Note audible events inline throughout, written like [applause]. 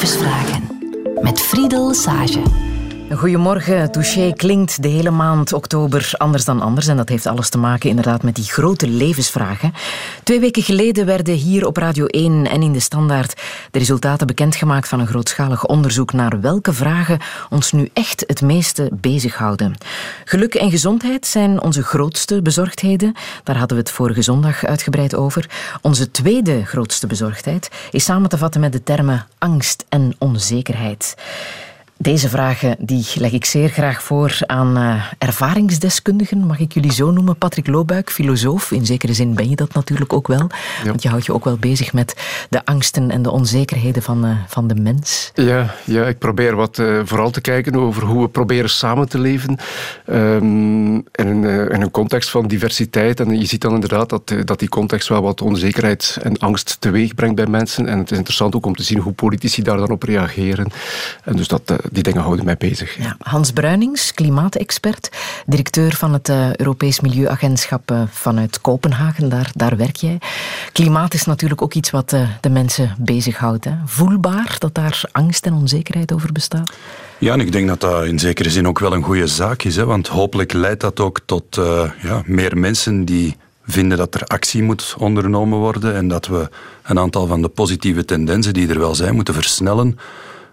levensvragen met Friedel Sage. Goedemorgen. Touché klinkt de hele maand oktober anders dan anders. En dat heeft alles te maken inderdaad met die grote levensvragen. Twee weken geleden werden hier op Radio 1 en in de Standaard de resultaten bekendgemaakt van een grootschalig onderzoek naar welke vragen ons nu echt het meeste bezighouden. Geluk en gezondheid zijn onze grootste bezorgdheden. Daar hadden we het vorige zondag uitgebreid over. Onze tweede grootste bezorgdheid is samen te vatten met de termen angst en onzekerheid. Deze vragen die leg ik zeer graag voor aan uh, ervaringsdeskundigen, mag ik jullie zo noemen. Patrick Loobuik, filosoof. In zekere zin ben je dat natuurlijk ook wel. Want je houdt je ook wel bezig met de angsten en de onzekerheden van, uh, van de mens. Ja, ja ik probeer wat uh, vooral te kijken over hoe we proberen samen te leven. Um, in, een, in, een, context van diversiteit. En je ziet dan inderdaad dat, dat die context wel wat onzekerheid en angst teweeg brengt bij mensen. En het is interessant ook om te zien hoe politici daar dan op reageren. En dus dat die dingen houden mij bezig. Ja, Hans Bruinings, klimaatexpert, directeur van het uh, Europees Milieuagentschap uh, vanuit Kopenhagen, daar, daar werk jij. Klimaat is natuurlijk ook iets wat uh, de mensen bezighoudt. Hè? Voelbaar dat daar angst en onzekerheid over bestaat? Ja, en ik denk dat dat in zekere zin ook wel een goede zaak is. Hè? Want hopelijk leidt dat ook tot ja, meer mensen die vinden dat er actie moet ondernomen worden en dat we een aantal van de positieve tendensen die er wel zijn moeten versnellen.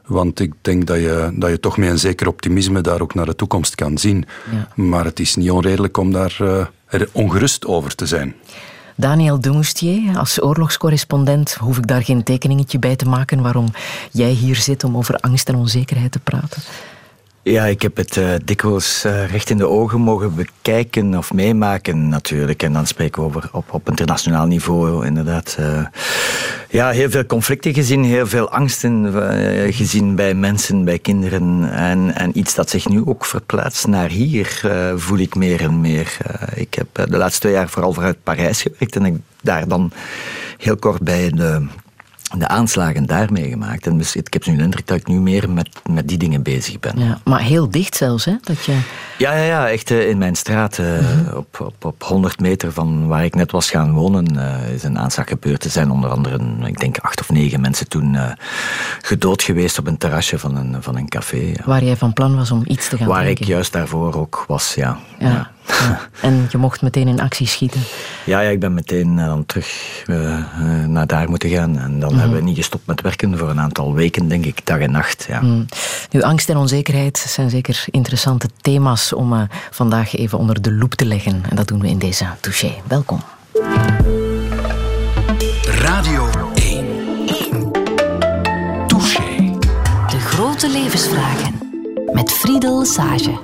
Want ik denk dat je, dat je toch met een zeker optimisme daar ook naar de toekomst kan zien. Ja. Maar het is niet onredelijk om daar uh, er ongerust over te zijn. Daniel Dumoustier, als oorlogscorrespondent hoef ik daar geen tekeningetje bij te maken waarom jij hier zit om over angst en onzekerheid te praten. Ja, ik heb het uh, dikwijls uh, recht in de ogen mogen bekijken of meemaken natuurlijk. En dan spreken we over op, op internationaal niveau inderdaad. Uh, ja, heel veel conflicten gezien, heel veel angsten gezien bij mensen, bij kinderen. En, en iets dat zich nu ook verplaatst naar hier, voel ik meer en meer. ik heb de laatste twee jaar vooral vanuit Parijs gewerkt en ik daar dan heel kort bij de de aanslagen daar meegemaakt. En dus ik heb nu de indruk dat ik nu meer met, met die dingen bezig ben. Ja, maar heel dicht zelfs, hè? Dat je... Ja, ja, ja, echt eh, in mijn straat, uh, op, op, op 100 meter van waar ik net was gaan wonen, uh, is een aanslag gebeurd. Er zijn onder andere, ik denk, acht of negen mensen toen gedood geweest op een terrasje van een, van een café. Ja. Waar jij van plan was om iets te gaan Waar ik juist daarvoor ook was, ja. ja. En je mocht meteen in actie schieten? Ja, ja ik ben meteen dan terug naar daar moeten gaan. En dan mm. hebben we niet gestopt met werken voor een aantal weken, denk ik, dag en nacht. Ja. Mm. Nu, angst en onzekerheid zijn zeker interessante thema's om uh, vandaag even onder de loep te leggen. En dat doen we in deze touché. Welkom. Radio 1. 1. Touché. De grote levensvragen. Met Friedel Sage.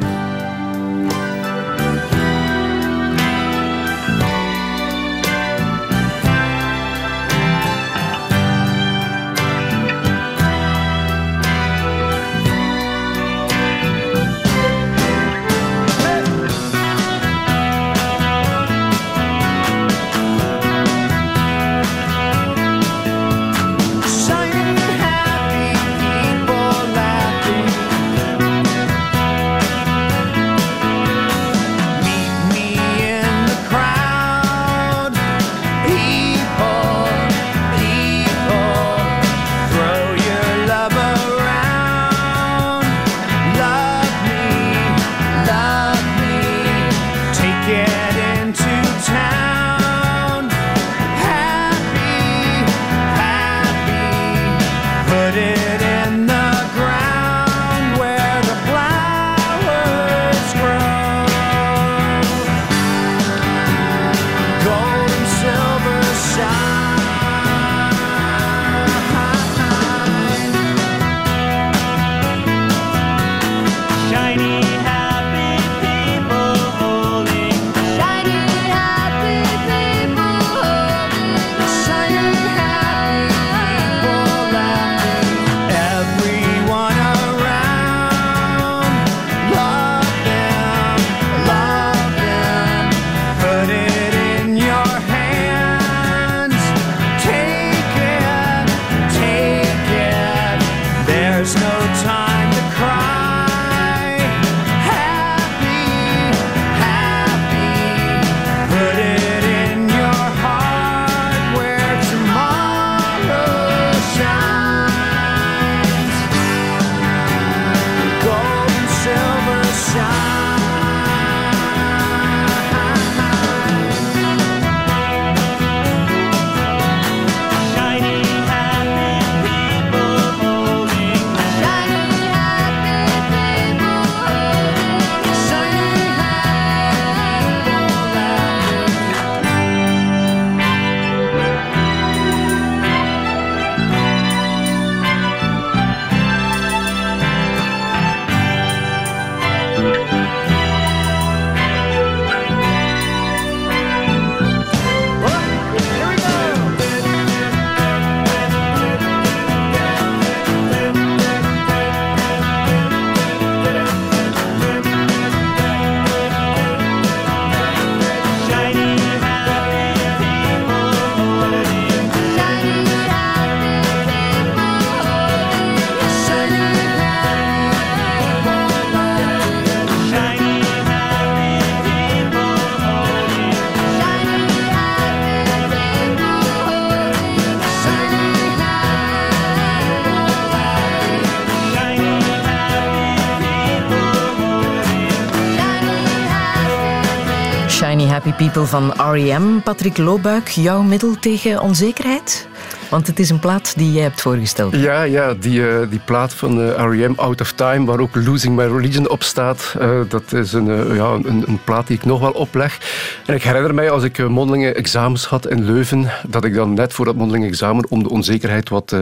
Party People van R.E.M. Patrick Loobuik, jouw middel tegen onzekerheid? Want het is een plaat die jij hebt voorgesteld. Ja, ja die, uh, die plaat van uh, eh, R.E.M. Out of Time, waar ook Losing My Religion op staat. Uh, dat is een, ja, een, een, plaat die ik nog wel opleg. En ik herinner mij als ik mondelinge examens had in Leuven, dat ik dan net voor dat mondelinge examen, om de onzekerheid wat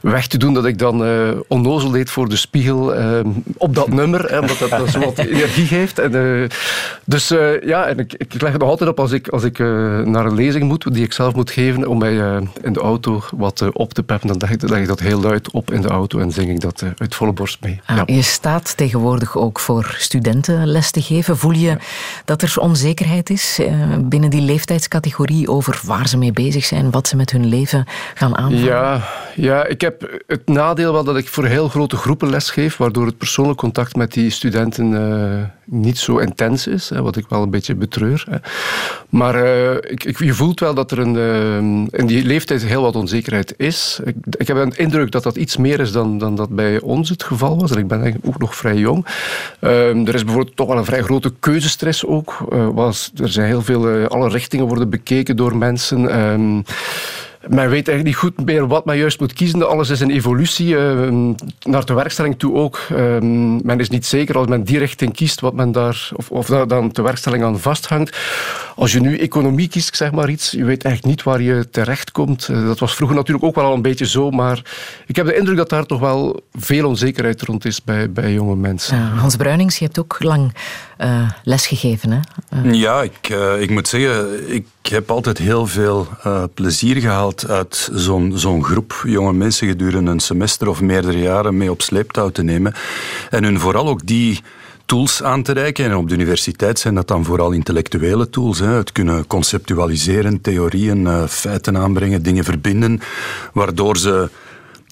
weg te doen, dat ik dan onnozel deed voor de spiegel op dat [laughs] nummer, hè, omdat dat, dat zo wat energie geeft. En, dus ja, en ik, ik leg het nog altijd op als ik, als ik naar een lezing moet, die ik zelf moet geven, om mij in de auto wat eh, op te peppen, dan leg ik, dat heel luid op in de auto en zing ik dat eh, uit volle borst mee. Ah, je staat tegenwoordig ook voor studenten les te geven. Voel je dat er onzekerheid is eh, binnen die leeftijdscategorie over waar ze mee bezig zijn, wat ze met hun leven gaan aanvangen? Ja, ja, ik heb het nadeel wel dat ik voor heel grote groepen les geef, waardoor het persoonlijk contact met die studenten niet zo intens is, hè, wat ik wel een beetje betreur. Hè. Maar ik, ik, je voelt wel dat er een, in die leeftijd heel wat onzekerheid is. Ik, ik heb een indruk dat dat iets meer is dan, dan dat bij ons het geval was. En ik ben ook nog vrij jong. Ehm, er is bijvoorbeeld toch wel een vrij grote keuzestress ook. Uh, was, er zijn heel veel, uh, alle richtingen worden bekeken door mensen. Ehm, men weet eigenlijk niet goed meer wat men juist moet kiezen. Alles is een evolutie. Uh, naar de werkstelling toe ook. Uh, men is niet zeker als men die richting kiest, wat men daar, of, of daar dan de werkstelling aan vasthangt. Als je nu economie kiest, zeg maar iets, je weet eigenlijk niet waar je terechtkomt. Uh, dat was vroeger natuurlijk ook wel al een beetje zo, maar ik heb de indruk dat daar toch wel veel onzekerheid rond is bij, bij jonge mensen. Hans Bruinings, je hebt ook lang uh, lesgegeven, hè? Ja, ik, ik moet zeggen, ik heb altijd heel veel plezier gehaald uit zo'n groep jonge mensen gedurende een semester of meerdere jaren mee op sleeptouw te nemen. En hun vooral ook die tools aan te reiken. En op de universiteit zijn dat dan vooral intellectuele tools. Hè. Het kunnen conceptualiseren, theorieën, feiten aanbrengen, dingen verbinden, waardoor ze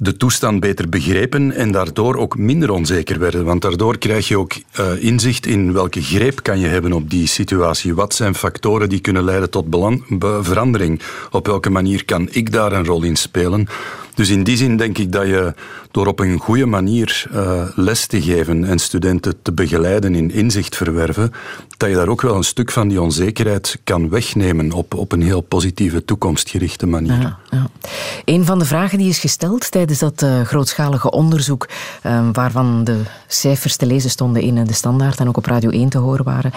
de toestand beter begrepen en daardoor ook minder onzeker werden. Want daardoor krijg je ook uh, inzicht in welke greep kan je hebben op die situatie. Wat zijn factoren die kunnen leiden tot verandering? Op welke manier kan ik daar een rol in spelen? Dus in die zin denk ik dat je door op een goede manier uh, les te geven en studenten te begeleiden in inzicht verwerven, dat je daar ook wel een stuk van die onzekerheid kan wegnemen op, op een heel positieve, toekomstgerichte manier. Ja, ja. Een van de vragen die is gesteld tijdens dat uh, grootschalige onderzoek, uh, waarvan de cijfers te lezen stonden in de Standaard en ook op Radio 1 te horen waren,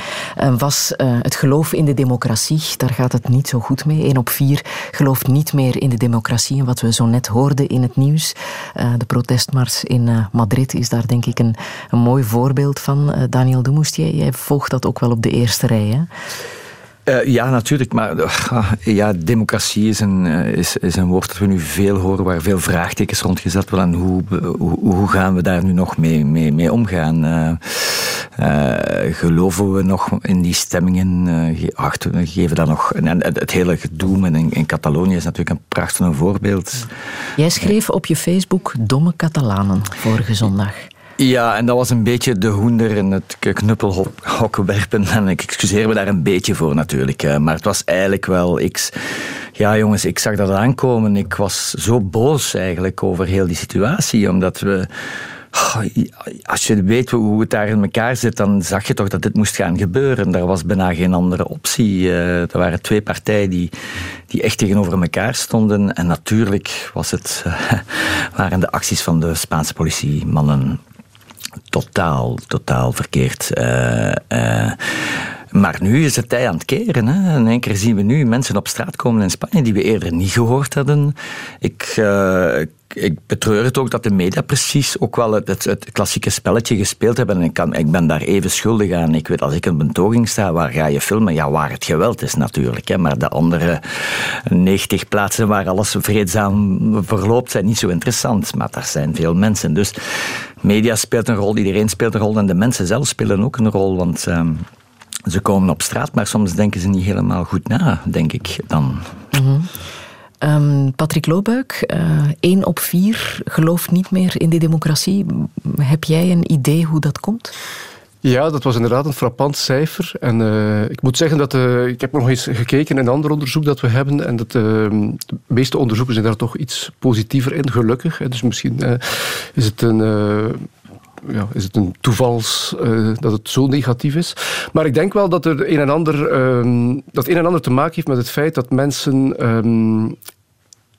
was het geloof in de democratie. Daar gaat het niet zo goed mee. 1 op 4 gelooft niet meer in de democratie. En wat we zo net in het nieuws, de protestmars in uh, Madrid is daar denk ik een, een mooi voorbeeld van. Uh, Daniel de Moustier, jij volgt dat ook wel op de eerste rij. Hè? Ja, natuurlijk. Maar uh, ja, democratie is een, is, is een woord dat we nu veel horen, waar veel vraagtekens rond gezet worden. En hoe, hoe, hoe, gaan we daar nu nog mee, mee, mee omgaan? Geloven we nog in die stemmingen? Ge achter, geven dat nog. En, het hele gedoe in, in Catalonië is natuurlijk een prachtig voorbeeld. Jij schreef op je Facebook Domme Catalanen vorige zondag. Ja, en dat was een beetje de hoender in het knuppelhok werpen. En ik excuseer me daar een beetje voor natuurlijk. Maar het was eigenlijk wel... Ik, ja, jongens, ik zag dat aankomen. Ik was zo boos eigenlijk over heel die situatie. Omdat we... Als je weet hoe het daar in elkaar zit, dan zag je toch dat dit moest gaan gebeuren. Er was bijna geen andere optie. Eh, er waren twee partijen die, die echt tegenover elkaar stonden. En natuurlijk was het, [laughs] waren de acties van de Spaanse politiemannen totaal, totaal verkeerd. Uh, maar nu is het tijd aan het keren. Hè. In één keer zien we nu mensen op straat komen in Spanje die we eerder niet gehoord hadden. Ik, uh, ik betreur het ook dat de media precies ook wel het, het, klassieke spelletje gespeeld hebben. En ik, ik ben daar even schuldig aan. Ik weet, als ik een betoging sta, waar ga je filmen? Ja, waar het geweld is natuurlijk. Hè. Maar de andere 90 plaatsen waar alles vreedzaam verloopt, zijn niet zo interessant. Maar daar zijn veel mensen. Dus media speelt een rol, iedereen speelt een rol. En de mensen zelf spelen ook een rol. Want... Um, ze komen op straat, maar soms denken ze niet helemaal goed na, denk ik dan. Mm Um, Patrick Loobuik, uh, één op vier gelooft niet meer in de democratie. Heb jij een idee hoe dat komt? Ja, dat was inderdaad een frappant cijfer. En uh, ik moet zeggen dat uh, ik heb nog eens gekeken in een ander onderzoek dat we hebben. En dat, uh, de meeste onderzoeken zijn daar toch iets positiever in, gelukkig. Dus misschien is het een ja, is het een toevals dat het zo negatief is. Maar ik denk wel dat er een en ander, ehm, dat een en ander te maken heeft met het feit dat mensen ehm,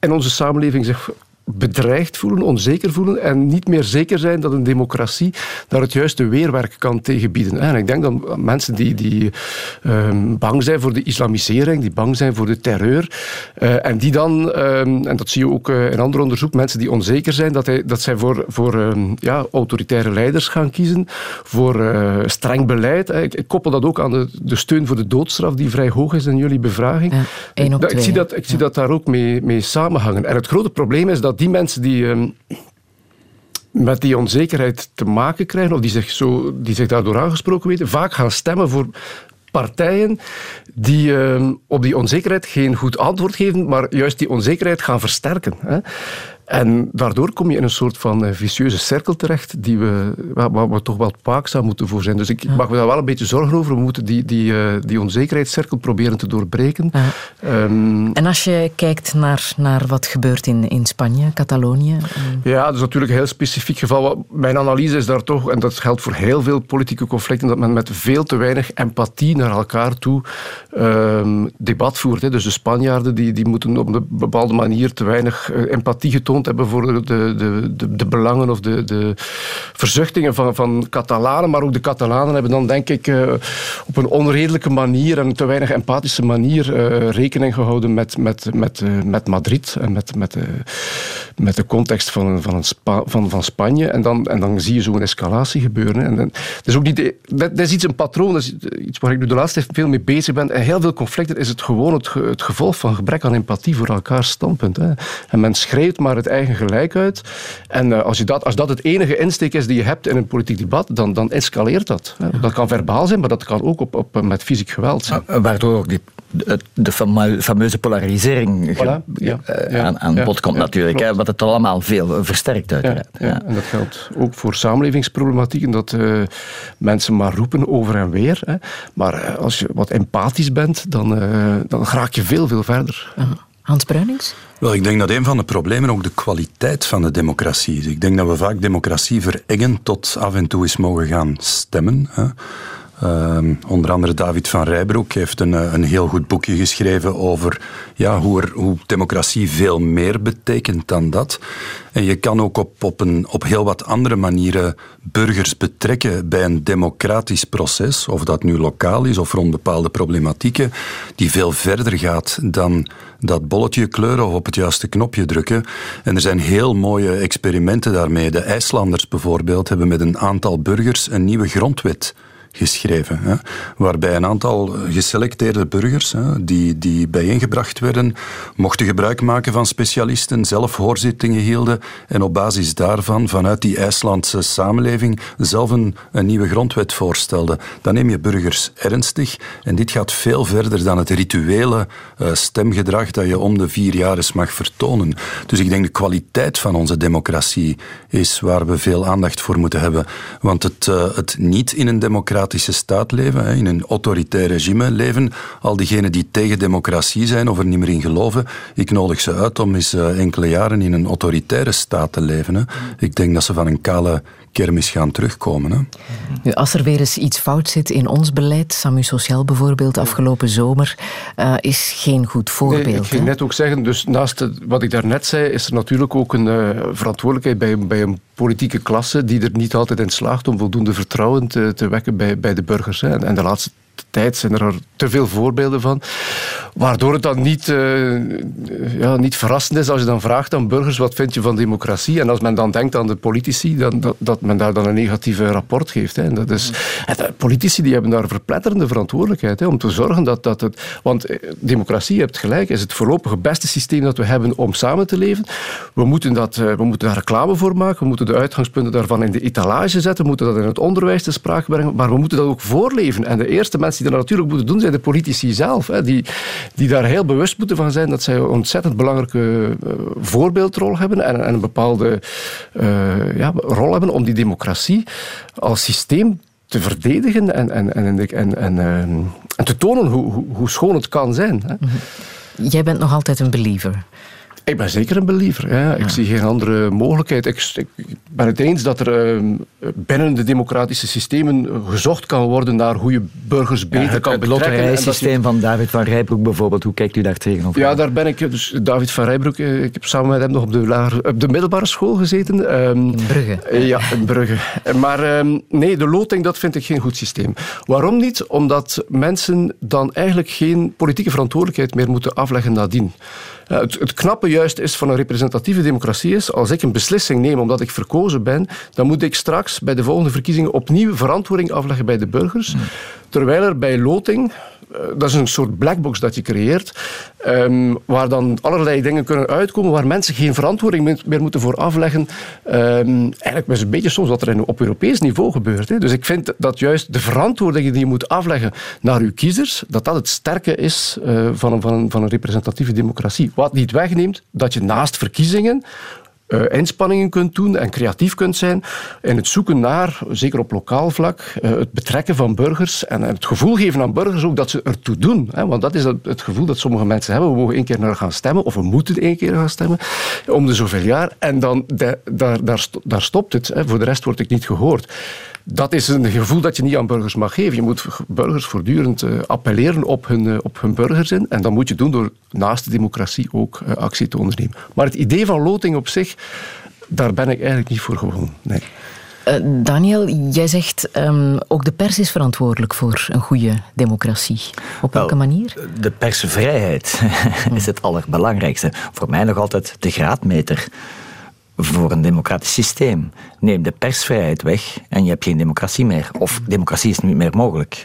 in onze samenleving zich bedreigd voelen, onzeker voelen en niet meer zeker zijn dat een democratie daar het juiste weerwerk kan tegenbieden. En ik denk dat mensen die, die ehm, bang zijn voor de islamisering, die bang zijn voor de terreur, uh, en die dan, um, en dat zie je ook uh, in ander onderzoek, mensen die onzeker zijn, dat, hij, dat zij voor, voor um, ja, autoritaire leiders gaan kiezen, voor uh, streng beleid. Ik, ik, koppel dat ook aan de, de, steun voor de doodstraf, die vrij hoog is in jullie bevraging. Ja, ik, ik, zie dat, ik zie dat daar ook mee, mee samenhangen. En het grote probleem is dat die mensen die ehm, met die onzekerheid te maken krijgen, of die zich, zo, die zich daardoor aangesproken weten, vaak gaan stemmen voor partijen die ehm, op die onzekerheid geen goed antwoord geven, maar juist die onzekerheid gaan versterken. Hè. En daardoor kom je in een soort van eh, vicieuze cirkel terecht, die we, waar, we toch wel waakzaam moeten voor zijn. Dus ik ja. maak me daar wel een beetje zorgen over. We moeten die, die, uh, die onzekerheidscirkel proberen te doorbreken. Ja. Um, en als je kijkt naar, naar wat gebeurt in, in Spanje, Catalonië? Ja, dat is natuurlijk een heel specifiek geval. Mijn analyse is daar toch, en dat geldt voor heel veel politieke conflicten, dat men met veel te weinig empathie naar elkaar toe um, debat voert. Hè. Dus de Spanjaarden die, die moeten op een bepaalde manier te weinig uh, empathie getoond hebben voor de, de, de, de belangen of de, de verzuchtingen van, van Catalanen. Maar ook de Catalanen hebben dan, denk ik, uh, op een onredelijke manier en te weinig empathische manier uh, rekening gehouden met, met, met, uh, met Madrid en met, met, met de context van, van, Spa, van, van Spanje. En dan, en dan zie je zo'n escalatie gebeuren. En, en, dus ook niet, dat, is iets een patroon, dat is iets waar ik nu de laatste tijd veel mee bezig ben. En heel veel conflicten is het gewoon het, het gevolg van gebrek aan empathie voor elkaars standpunt. Hè. En men schreeuwt maar het eigen gelijk uit. En uh, als, je dat, als dat het enige insteek is die je hebt in een politiek debat, dan, dan escaleert dat. Hè. Dat kan verbaal zijn, maar dat kan ook op, op, met fysiek geweld zijn. Waardoor ook die, de fameuze polarisering voilà, ja, aan, aan bod komt natuurlijk. Hè, wat het allemaal veel versterkt uiteraard. Ja, En dat geldt ook voor samenlevingsproblematieken, dat uh, mensen maar roepen over en weer. Hè. Maar als je wat empathisch bent, dan, dan raak je veel, veel verder. Hans Bruinings? Wel, ik denk dat een van de problemen ook de kwaliteit van de democratie is. Ik denk dat we vaak democratie verengen tot af en toe eens mogen gaan stemmen. Hè. Uh, onder andere David van Rijbroek heeft een, eh, een heel goed boekje geschreven over ja, hoe, hoe democratie veel meer betekent dan dat. En je kan ook op, op, een, op heel wat andere manieren burgers betrekken bij een democratisch proces, of dat nu lokaal is of rond bepaalde problematieken, die veel verder gaat dan dat bolletje kleuren of op het juiste knopje drukken. En er zijn heel mooie experimenten daarmee. De IJslanders bijvoorbeeld hebben met een aantal burgers een nieuwe grondwet geschreven. Waarbij een aantal geselecteerde burgers hè, die, die bijeengebracht werden, mochten gebruik maken van specialisten, zelf hoorzittingen hielden en op basis daarvan vanuit die IJslandse samenleving zelf een, nieuwe grondwet voorstelden. Dan neem je burgers ernstig en dit gaat veel verder dan het rituele uh, stemgedrag dat je om de vier jaar eens mag vertonen. Dus ik denk de kwaliteit van onze democratie is waar we veel aandacht voor moeten hebben. Want het, uh, het niet in een democratie staat leven, in een autoritair regime leven. Al diegenen die tegen democratie zijn of er niet meer in geloven, ik nodig ze uit om eens eh, enkele jaren in een autoritaire staat te leven. Ik denk dat ze van een kale kermis gaan terugkomen. Hè. Nu, als er weer eens iets fout zit in ons beleid, Samu Sociaal bijvoorbeeld afgelopen zomer, uh, is geen goed voorbeeld. Nee, ik ging net ook zeggen, dus naast wat ik daarnet zei, is er natuurlijk ook een uh, verantwoordelijkheid bij, bij een politieke klasse die er niet altijd in slaagt om voldoende vertrouwen te, te wekken bij, bij de burgers. Hè. En, en de laatste tijd zijn er te veel voorbeelden van. Waardoor het dan niet, uh, ja, niet verrassend is als je dan vraagt aan burgers wat vind je van democratie. En als men dan denkt aan de politici, dan, dat, men daar dan een negatieve rapport geeft. Hè. En dat is, de politici die hebben daar verpletterende verantwoordelijkheid hè, om te zorgen dat, dat het... Want eh, democratie, je hebt gelijk, is het voorlopig beste systeem dat we hebben om samen te leven. We moeten, dat, we moeten daar reclame voor maken. We moeten de uitgangspunten daarvan in de etalage zetten. We moeten dat in het onderwijs te sprake brengen. Maar we moeten dat ook voorleven. En de eerste mensen die dat natuurlijk moeten doen, zijn de politici zelf. Hè, die, die daar heel bewust moeten van zijn dat zij een ontzettend belangrijke uh, voorbeeldrol hebben en, en een bepaalde uh, ja, rol hebben om die democratie als systeem te verdedigen en, en, en, en, en, uh, en te tonen hoe, hoe, hoe, schoon het kan zijn. Hè. Jij bent nog altijd een believer. Ik ben zeker een believer. Ja. Ik zie geen andere mogelijkheid. Ik, ben het eens dat er ehm, binnen de democratische systemen gezocht kan worden naar hoe je burgers beter kan betrekken. Het systeem van David van Rijbroek bijvoorbeeld, hoe kijkt u daar tegenover? Ja, daar ben ik. Dus David van Rijbroek, eh, ik heb samen met hem nog op de, lager, op de middelbare school gezeten. Um, in Brugge. Ja, in Brugge. Maar ehm, nee, de loting, dat vind ik geen goed systeem. Waarom niet? Omdat mensen dan eigenlijk geen politieke verantwoordelijkheid meer moeten afleggen nadien. Het, het, knappe juist is van een representatieve democratie is, als ik een beslissing neem omdat ik verkozen ben, dan moet ik straks bij de volgende verkiezingen opnieuw verantwoording afleggen bij de burgers. Hmm. Terwijl er bij loting, dat is een soort blackbox dat je creëert, um, waar dan allerlei dingen kunnen uitkomen waar mensen geen verantwoording meer moeten voor afleggen. Um, eigenlijk is het een beetje soms wat er op Europees niveau gebeurt. Hè. Dus ik vind dat juist de verantwoording die je moet afleggen naar uw kiezers, dat dat het sterke is uh, van, van, van een representatieve democratie. Wat niet wegneemt dat je naast verkiezingen uh, inspanningen kunt doen en creatief kunt zijn in het zoeken naar, zeker op lokaal vlak, uh, het betrekken van burgers en het gevoel geven aan burgers ook dat ze ertoe doen. Hè, want dat is het, gevoel dat sommige mensen hebben. We mogen één keer naar gaan stemmen of we moeten één keer gaan stemmen om de zoveel jaar. En dan daar, daar, daar stopt het. Hè. Voor de rest word ik niet gehoord. Dat is een gevoel dat je niet aan burgers mag geven. Je moet burgers voortdurend uh, appelleren op hun, uh, op hun burgerzin. En dat moet je doen door naast de democratie ook uh, actie te ondernemen. Maar het idee van loting op zich, daar ben ik eigenlijk niet voor gewoon. Nee. Daniel, jij zegt um, ook de pers is verantwoordelijk voor een goede democratie. Op welke Wel, manier? De persvrijheid [laughs] is het allerbelangrijkste. Voor mij nog altijd de graadmeter voor een democratisch systeem. Neem de persvrijheid weg en je hebt geen democratie meer. Of democratie is niet meer mogelijk.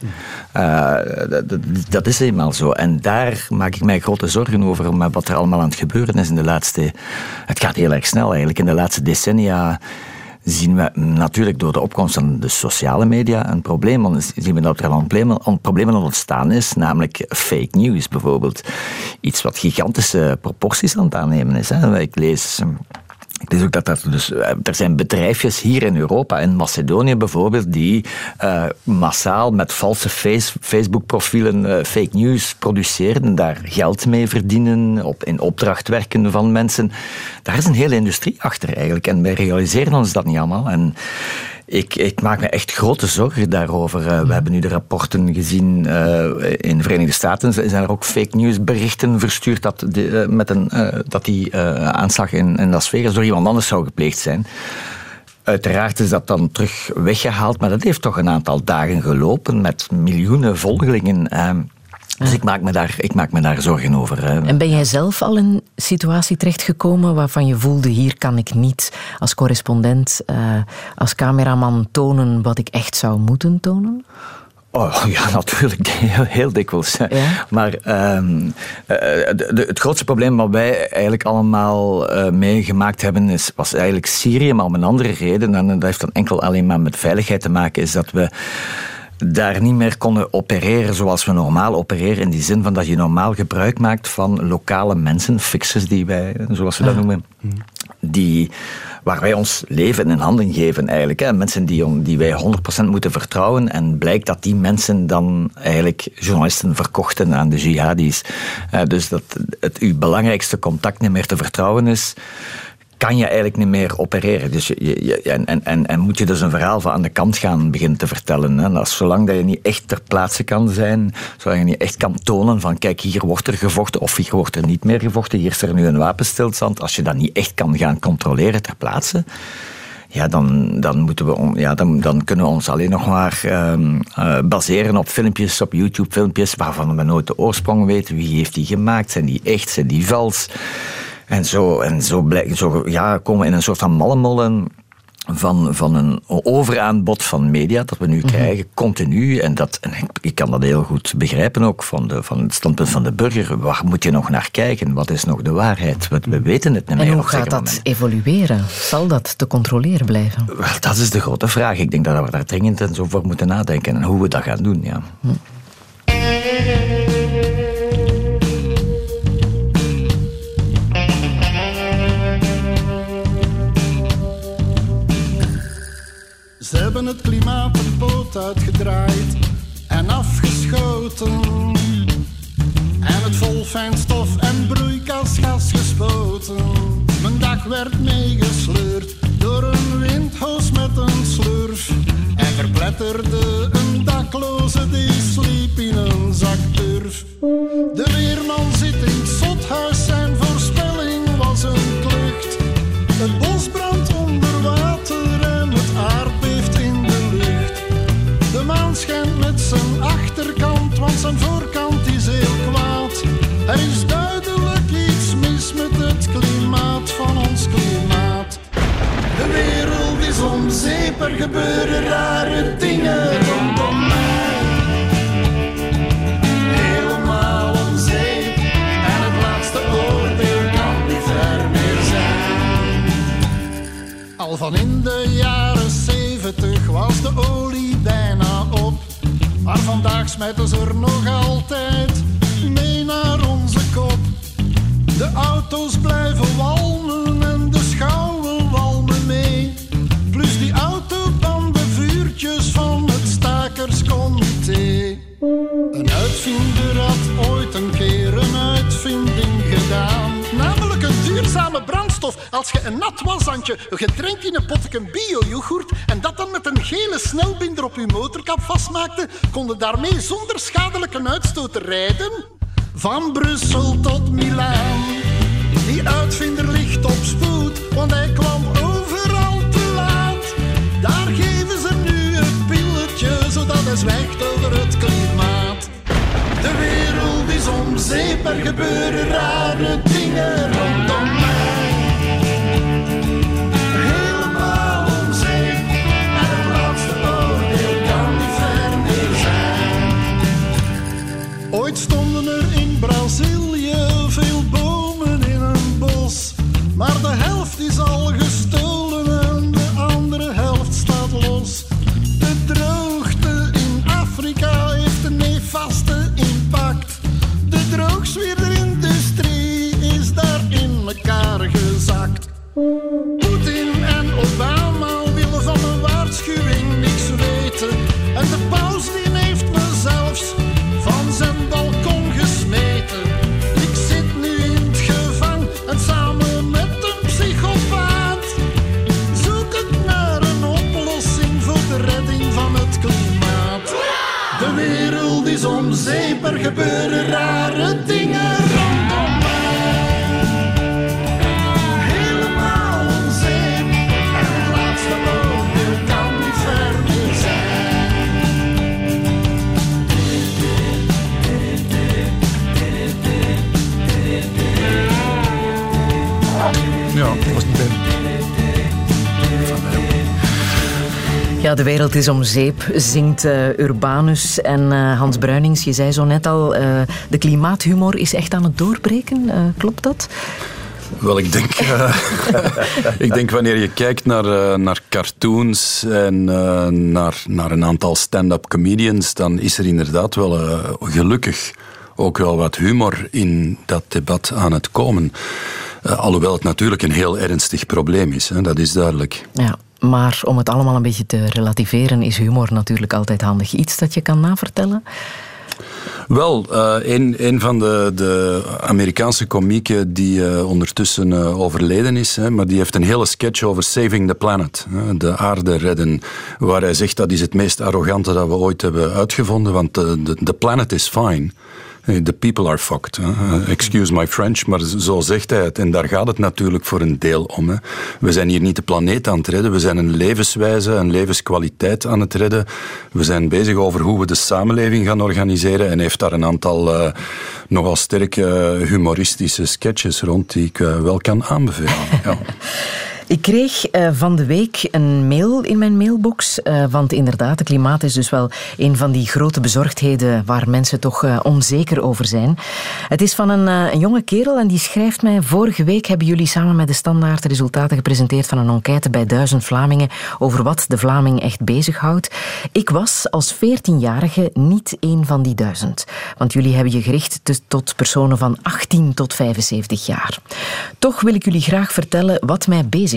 Dat, dat, is eenmaal zo. En daar maak ik mij grote zorgen over met wat er allemaal aan het gebeuren is in de laatste... Het gaat heel erg snel eigenlijk. In de laatste decennia zien we natuurlijk door de opkomst van de sociale media een probleem. Zien we dat er al een probleem aan ontstaan is, namelijk fake news bijvoorbeeld. Iets wat gigantische proporties aan het aannemen is. Hè. Ik lees het is ook dat er, dus, eh, zijn bedrijfjes hier in Europa, in Macedonië bijvoorbeeld, die uh, massaal met valse face, Facebook-profielen uh, fake news produceren, daar geld mee verdienen, op, in opdracht werken van mensen. Daar is een hele industrie achter eigenlijk en wij realiseren ons dat niet allemaal. En ik, ik, maak me echt grote zorgen daarover. Uh, we hebben nu de rapporten gezien uh, in de Verenigde Staten. Zijn er ook fake news berichten verstuurd dat, de, uh, met een, dat die aanslag in, in Las Vegas door iemand anders zou gepleegd zijn? Uiteraard is dat dan terug weggehaald, maar dat heeft toch een aantal dagen gelopen met miljoenen volgelingen. Ehm, dus ik maak, me daar, ik maak me daar zorgen over. En ben jij zelf al in een situatie terechtgekomen waarvan je voelde, hier kan ik niet als correspondent, uh, als cameraman tonen wat ik echt zou moeten tonen? Oh, [laughs] ja, natuurlijk. Heel, heel dikwijls. Ja? Maar um, de, de, het grootste probleem wat wij eigenlijk allemaal uh, meegemaakt hebben, is, was eigenlijk Syrië, maar om een andere reden. En dat heeft dan enkel alleen maar met veiligheid te maken, is dat we daar niet meer konden opereren zoals we normaal opereren. In die zin van dat je normaal gebruik maakt van lokale mensen, fixers die wij, zoals we dat noemen, die, waar wij ons leven in handen geven eigenlijk. Hè. Mensen die, die wij 100% moeten vertrouwen. En blijkt dat die mensen dan eigenlijk journalisten verkochten aan de jihadis. Uh, dus dat het uw belangrijkste contact niet meer te vertrouwen is kan je eigenlijk niet meer opereren. Dus je, en, en, en moet je dus een verhaal van aan de kant gaan beginnen te vertellen. En als, zolang dat je niet echt ter plaatse kan zijn, zolang je niet echt kan tonen van kijk, hier wordt er gevochten of hier wordt er niet meer gevochten, hier is er nu een wapenstilstand. Als je dat niet echt kan gaan controleren ter plaatse, ja, dan, dan, moeten we, ja, dan, dan kunnen we ons alleen nog maar um, uh, baseren op filmpjes, op YouTube-filmpjes, waarvan we nooit de oorsprong weten. Wie heeft die gemaakt? Zijn die echt? Zijn die vals? En zo, en zo, blijk, zo ja, komen we in een soort van mallenmollen van, van een overaanbod van media dat we nu mhm. krijgen, continu. En, dat, en ik, kan dat heel goed begrijpen ook van, de, van het standpunt van de burger. Waar moet je nog naar kijken? Wat is nog de waarheid? We, we weten het niet meer. En hoe gaat dat evolueren? Zal dat te controleren blijven? Wel, dat is de grote vraag. Ik denk dat we daar dringend en zo voor moeten nadenken. En hoe we dat gaan doen, ja. Hm. Ze hebben het klimaat een poot uitgedraaid en afgeschoten. En het vol fijn stof en broeikasgas gespoten. Mijn dak werd meegesleurd door een windhoos met een slurf. En verpletterde een dakloze die sliep in een zak turf. De weerman zit in het zothuis, zijn voorspelling zijn voorkant is heel kwaad. Er is duidelijk iets mis met het klimaat van ons klimaat. De wereld is om zeep, er gebeuren rare dingen rondom mij. Helemaal om zeep, en het laatste oordeel kan niet ver meer zijn. Al van in de jaren Maar vandaag smijten ze er nog altijd mee naar onze kop. De auto's blijven walmen en de schouwen Als je een nat washandje, een gedrenkt in een potje bio-yoghurt en dat dan met een gele snelbinder op je motorkap vastmaakte, konden daarmee zonder schadelijke uitstoot rijden. Van Brussel tot Milaan. Die uitvinder ligt op spoed, want hij kwam overal te laat. Daar geven ze nu het pilletje, zodat hij zwijgt over het klimaat. De wereld is om zeep, er gebeuren rare dingen rondom Ja, de wereld is om zeep, zingt eh, Urbanus en eh, Hans Bruinings. Je zei zo net al, eh, de klimaathumor is echt aan het doorbreken. Klopt dat? Wel, ik denk, [laughs] ik denk wanneer je kijkt naar, naar cartoons en naar, naar een aantal stand-up comedians, dan is er inderdaad wel gelukkig ook wel wat humor in dat debat aan het komen. Alhoewel het natuurlijk een heel ernstig probleem is, hè, dat is duidelijk. Ja, maar om het allemaal een beetje te relativeren, is humor natuurlijk altijd handig. Iets dat je kan navertellen? Wel, eh, een, een van de, de Amerikaanse komieken die eh, ondertussen eh, overleden is, hè, maar die heeft een hele sketch over saving the planet, hè, de aarde redden, waar hij zegt dat is het meest arrogante dat we ooit hebben uitgevonden, want de, de, de planet is fine. The people are fucked. Hè. Excuse my French, maar zo zegt hij het. En daar gaat het natuurlijk voor een deel om. We zijn hier niet de planeet aan het redden. We zijn een levenswijze, een levenskwaliteit aan het redden. We zijn bezig over hoe we de samenleving gaan organiseren. En heeft daar een aantal uh, nogal sterke humoristische sketches rond die ik wel kan aanbevelen. Ja. [laughs] Ik kreeg uh, van de week een mail in mijn mailbox. Uh, want inderdaad, het klimaat is dus wel een van die grote bezorgdheden waar mensen toch uh, onzeker over zijn. Het is van een, een, jonge kerel en die schrijft mij... Vorige week hebben jullie samen met de Standaard de resultaten gepresenteerd van een enquête bij duizend Vlamingen over wat de Vlaming echt bezighoudt. Ik was als 14-jarige niet een van die duizend. Want jullie hebben je gericht tot personen van 18 tot 75 jaar. Toch wil ik jullie graag vertellen wat mij bezig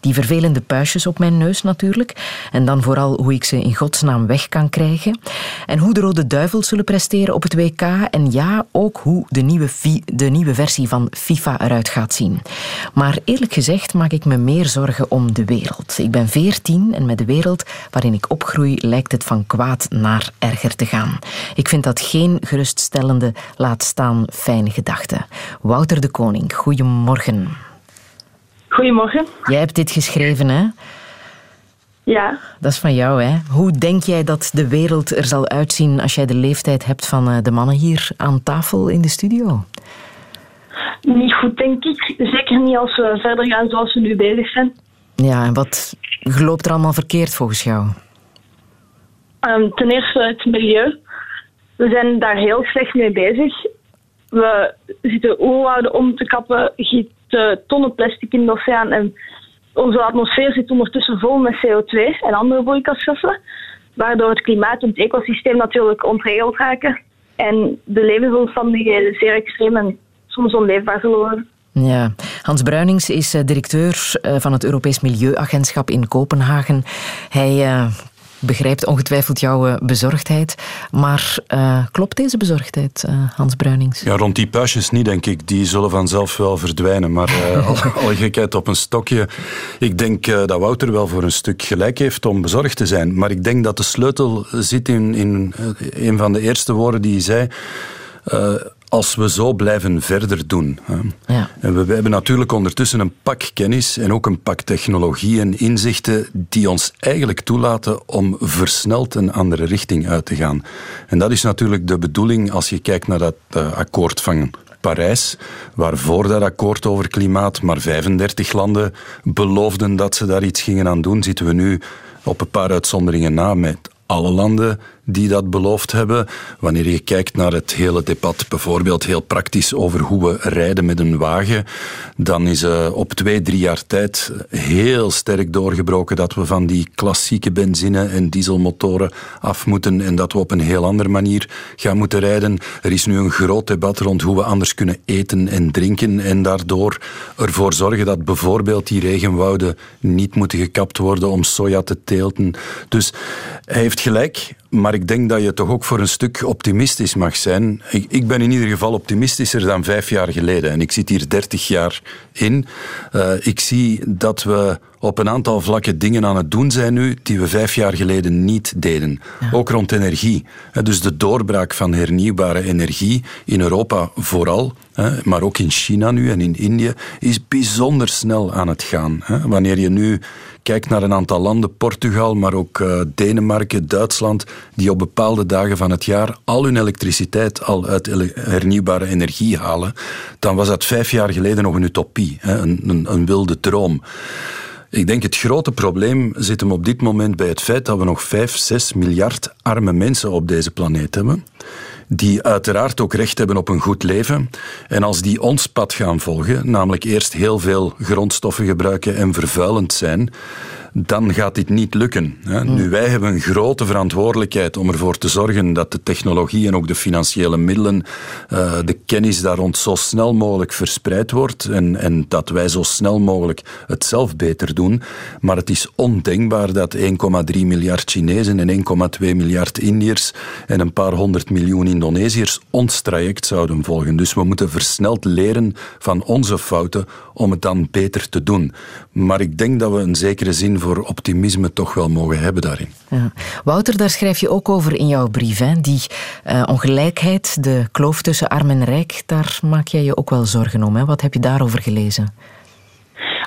Die vervelende puistjes op mijn neus natuurlijk. En dan vooral hoe ik ze in godsnaam weg kan krijgen. En hoe de Rode Duivels zullen presteren op het WK. En ja, ook hoe de nieuwe, de nieuwe versie van FIFA eruit gaat zien. Maar eerlijk gezegd maak ik me meer zorgen om de wereld. Ik ben veertien en met de wereld waarin ik opgroei lijkt het van kwaad naar erger te gaan. Ik vind dat geen geruststellende, laat staan fijne gedachte. Wouter de Koning, goedemorgen. Goedemorgen. Jij hebt dit geschreven, hè? Ja. Dat is van jou, hè? Hoe denk jij dat de wereld er zal uitzien als jij de leeftijd hebt van eh, de mannen hier aan tafel in de studio? Niet goed, denk ik. Zeker niet als we verder gaan zoals we nu bezig zijn. Ja, en wat loopt er allemaal verkeerd volgens jou? Um, ten eerste het milieu. We zijn daar heel slecht mee bezig. We zitten oerwouden om te kappen, gieten tonnen plastic in de oceaan en onze atmosfeer zit ondertussen vol met CO2 en andere broeikasgassen, waardoor het klimaat en het ecosysteem natuurlijk ontregeld raken en de levensomstandigheden zeer extreem en soms onleefbaar zullen worden. Ja, Hans Bruinings is eh, directeur eh, van het Europees Milieuagentschap in Kopenhagen. Hij eh, begrijpt ongetwijfeld jouw eh, bezorgdheid. Maar uh, klopt deze bezorgdheid, uh, Hans Bruinings? Ja, rond die puistjes niet, denk ik. Die zullen vanzelf wel verdwijnen. Maar [laughs] uh, alle gekheid op een stokje. Ik denk dat Wouter wel voor een stuk gelijk heeft om bezorgd te zijn. Maar ik denk dat de sleutel zit in, in een van de eerste woorden die hij zei als we zo blijven verder doen. Ja. En we, hebben natuurlijk ondertussen een pak kennis en ook een pak technologie en inzichten die ons eigenlijk toelaten om versneld een andere richting uit te gaan. En dat is natuurlijk de bedoeling als je kijkt naar dat uh, akkoord van Parijs, waarvoor dat akkoord over klimaat maar 35 landen beloofden dat ze daar iets gingen aan doen, zitten we nu op een paar uitzonderingen na met alle landen die dat beloofd hebben. Wanneer je kijkt naar het hele debat, bijvoorbeeld heel praktisch over hoe we rijden met een wagen, dan is uh, op twee, drie jaar tijd heel sterk doorgebroken dat we van die klassieke benzine- en dieselmotoren af moeten en dat we op een heel andere manier gaan moeten rijden. Er is nu een groot debat rond hoe we anders kunnen eten en drinken en daardoor ervoor zorgen dat bijvoorbeeld die regenwouden niet moeten gekapt worden om soja te teelten. Dus hij heeft gelijk. Maar ik denk dat je toch ook voor een stuk optimistisch mag zijn. Ik, ik, ben in ieder geval optimistischer dan vijf jaar geleden. En ik zit hier dertig jaar in. Uh, ik zie dat we op een aantal vlakken dingen aan het doen zijn nu die we vijf jaar geleden niet deden. Ook rond energie. Dus de doorbraak van hernieuwbare energie in Europa vooral, maar ook in China nu en in Indië, is bijzonder snel aan het gaan. Wanneer je nu kijkt naar een aantal landen, Portugal, maar ook uh, Denemarken, Duitsland, die op bepaalde dagen van het jaar al hun elektriciteit al uit hernieuwbare energie halen, dan was dat vijf jaar geleden nog een utopie, een, een, een wilde droom. Ik denk het grote probleem zit hem op dit moment bij het feit dat we nog 5, 6 miljard arme mensen op deze planeet hebben. Die uiteraard ook recht hebben op een goed leven. En als die ons pad gaan volgen, namelijk eerst heel veel grondstoffen gebruiken en vervuilend zijn, dan gaat dit niet lukken. Hmm. Nu, wij hebben een grote verantwoordelijkheid om ervoor te zorgen dat de technologie en ook de financiële middelen, uh, de kennis daar rond zo snel mogelijk verspreid wordt en, en dat wij zo snel mogelijk het zelf beter doen. Maar het is ondenkbaar dat 1,3 miljard Chinezen en 1,2 miljard Indiërs en een paar honderd miljoen Indonesiërs ons traject zouden volgen. Dus we moeten versneld leren van onze fouten om het dan beter te doen. Maar ik denk dat we een zekere zin voor optimisme toch wel mogen hebben daarin. Ja. Wouter, daar schrijf je ook over in jouw brief. Hè? Die uh, ongelijkheid, de kloof tussen arm en rijk, daar maak jij je ook wel zorgen om. Hè? Wat heb je daarover gelezen?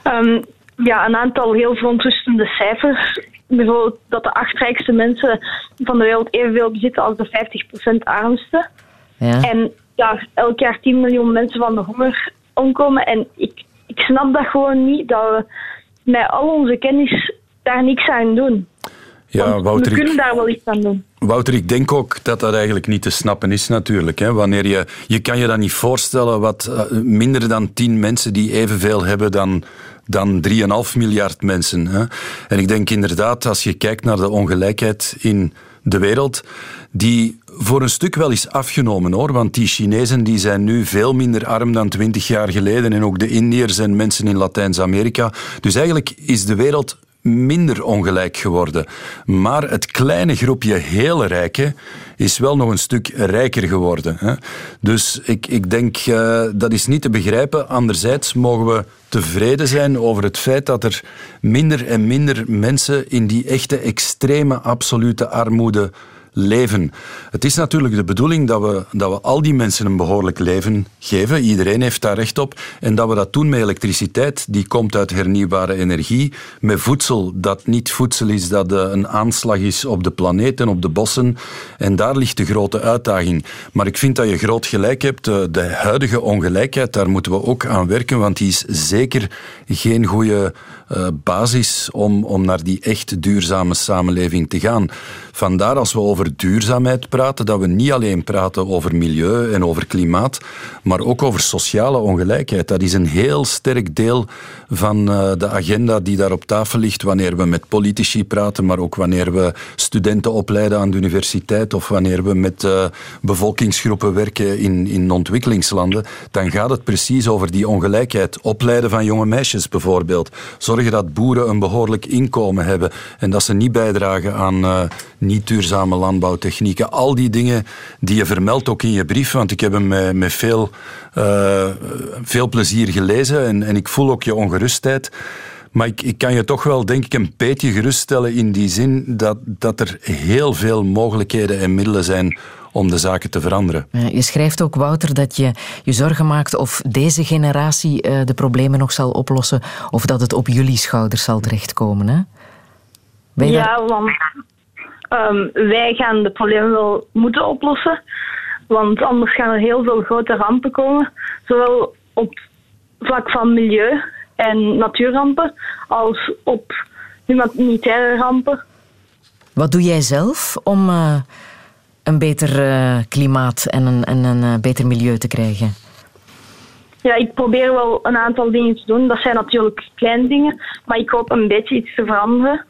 Um, ja, een aantal heel verontrustende cijfers. Bijvoorbeeld dat de acht rijkste mensen van de wereld evenveel bezitten als de 50% armste. Ja. En ja, elk jaar 10 miljoen mensen van de honger omkomen. En ik, ik snap dat gewoon niet, dat we met al onze kennis daar niks aan doen. Ja, Wouter, we kunnen daar wel iets aan doen. Wouter, ik denk ook dat dat eigenlijk niet te snappen is natuurlijk. Hè. Wanneer je, je kan je dat niet voorstellen wat uh, minder dan tien mensen die evenveel hebben dan, dan 3,5 miljard mensen. Hè. En ik denk inderdaad, als je kijkt naar de ongelijkheid in de wereld, die voor een stuk wel is afgenomen hoor. Want die Chinezen die zijn nu veel minder arm dan twintig jaar geleden. En ook de Indiërs en mensen in Latijns-Amerika. Dus eigenlijk is de wereld minder ongelijk geworden. Maar het kleine groepje hele rijken is wel nog een stuk rijker geworden. Hè. Dus ik, ik denk, uh, dat is niet te begrijpen. Anderzijds mogen we tevreden zijn over het feit dat er minder en minder mensen in die echte extreme absolute armoede leven. Het is natuurlijk de bedoeling dat we, dat we al die mensen een behoorlijk leven geven. Iedereen heeft daar recht op. En dat we dat doen met elektriciteit, die komt uit hernieuwbare energie. Met voedsel dat niet voedsel is, dat eh, een aanslag is op de planeet en op de bossen. En daar ligt de grote uitdaging. Maar ik vind dat je groot gelijk hebt. De, huidige ongelijkheid, daar moeten we ook aan werken, want die is zeker geen goede uh, basis om, om naar die echt duurzame samenleving te gaan. Vandaar als we over duurzaamheid praten, dat we niet alleen praten over milieu en over klimaat, maar ook over sociale ongelijkheid. Dat is een heel sterk deel van uh, de agenda die daar op tafel ligt wanneer we met politici praten, maar ook wanneer we studenten opleiden aan de universiteit of wanneer we met uh, bevolkingsgroepen werken in, in ontwikkelingslanden, dan gaat het precies over die ongelijkheid. Opleiden van jonge meisjes bijvoorbeeld. Zorgen dat boeren een behoorlijk inkomen hebben en dat ze niet bijdragen aan uh, niet duurzame landbouwtechnieken. Al die dingen die je vermeldt ook in je brief, want ik heb hem met, met veel, uh, veel plezier gelezen en, en ik voel ook je ongerustheid. Maar ik, ik, kan je toch wel, denk ik, een beetje geruststellen in die zin dat, dat er heel veel mogelijkheden en middelen zijn om de zaken te veranderen. Je schrijft ook, Wouter, dat je je zorgen maakt of deze generatie uh, de problemen nog zal oplossen of dat het op jullie schouders zal terechtkomen. Hè? ja, daar... want um, wij gaan de problemen wel moeten oplossen. Want anders gaan er heel veel grote rampen komen. Zowel op vlak van milieu en natuurrampen als op humanitaire rampen. Wat doe jij zelf om uh, een beter uh, klimaat en een, en een uh, beter milieu te krijgen? Ja, ik probeer wel een aantal dingen te doen. Dat zijn natuurlijk kleine dingen, maar ik hoop een beetje iets te veranderen.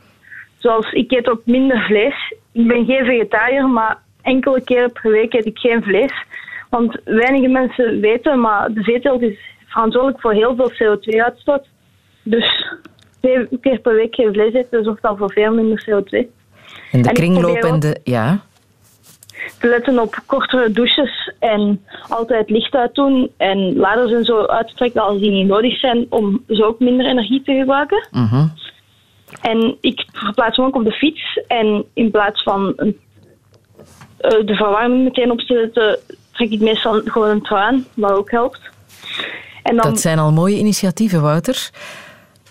Zoals ik eet ook minder vlees. Ik ben geen vegetariër, maar enkele keren per week eet ik geen vlees. Want weinige mensen weten, maar de veeteelt is verantwoordelijk voor heel veel CO2-uitstoot. Dus twee keer per week geen vlees eten zorgt al voor veel minder CO2. En de kringlopende, ja? Te letten op kortere douches en altijd licht uitdoen en laders en zo uittrekken als die niet nodig zijn om zo ook minder energie te gebruiken. -huh. En ik verplaats me ook op de fiets en in plaats van een, uh, de verwarming meteen op te zetten, trek ik meestal gewoon een trui aan, wat ook helpt. En dan... Dat zijn al mooie initiatieven, Wouter.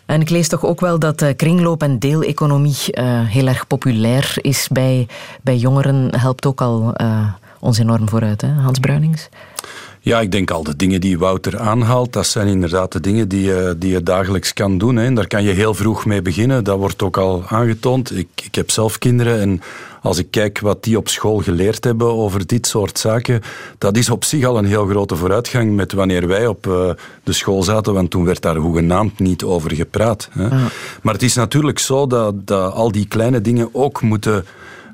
En ik lees toch ook wel dat uh, kringloop- en deeleconomie uh, heel erg populair is bij, bij jongeren. Helpt ook al ons enorm vooruit, hè? Hans Bruinings? Ja, ik denk al de dingen die Wouter aanhaalt, dat zijn inderdaad de dingen die je, die je dagelijks kan doen. Hè. En daar kan je heel vroeg mee beginnen. Dat wordt ook al aangetoond. Ik, ik heb zelf kinderen en als ik kijk wat die op school geleerd hebben over dit soort zaken, dat is op zich al een heel grote vooruitgang met wanneer wij op uh, de school zaten, want toen werd daar hoegenaamd niet over gepraat. Hè. Ja. Maar het is natuurlijk zo dat, dat al die kleine dingen ook moeten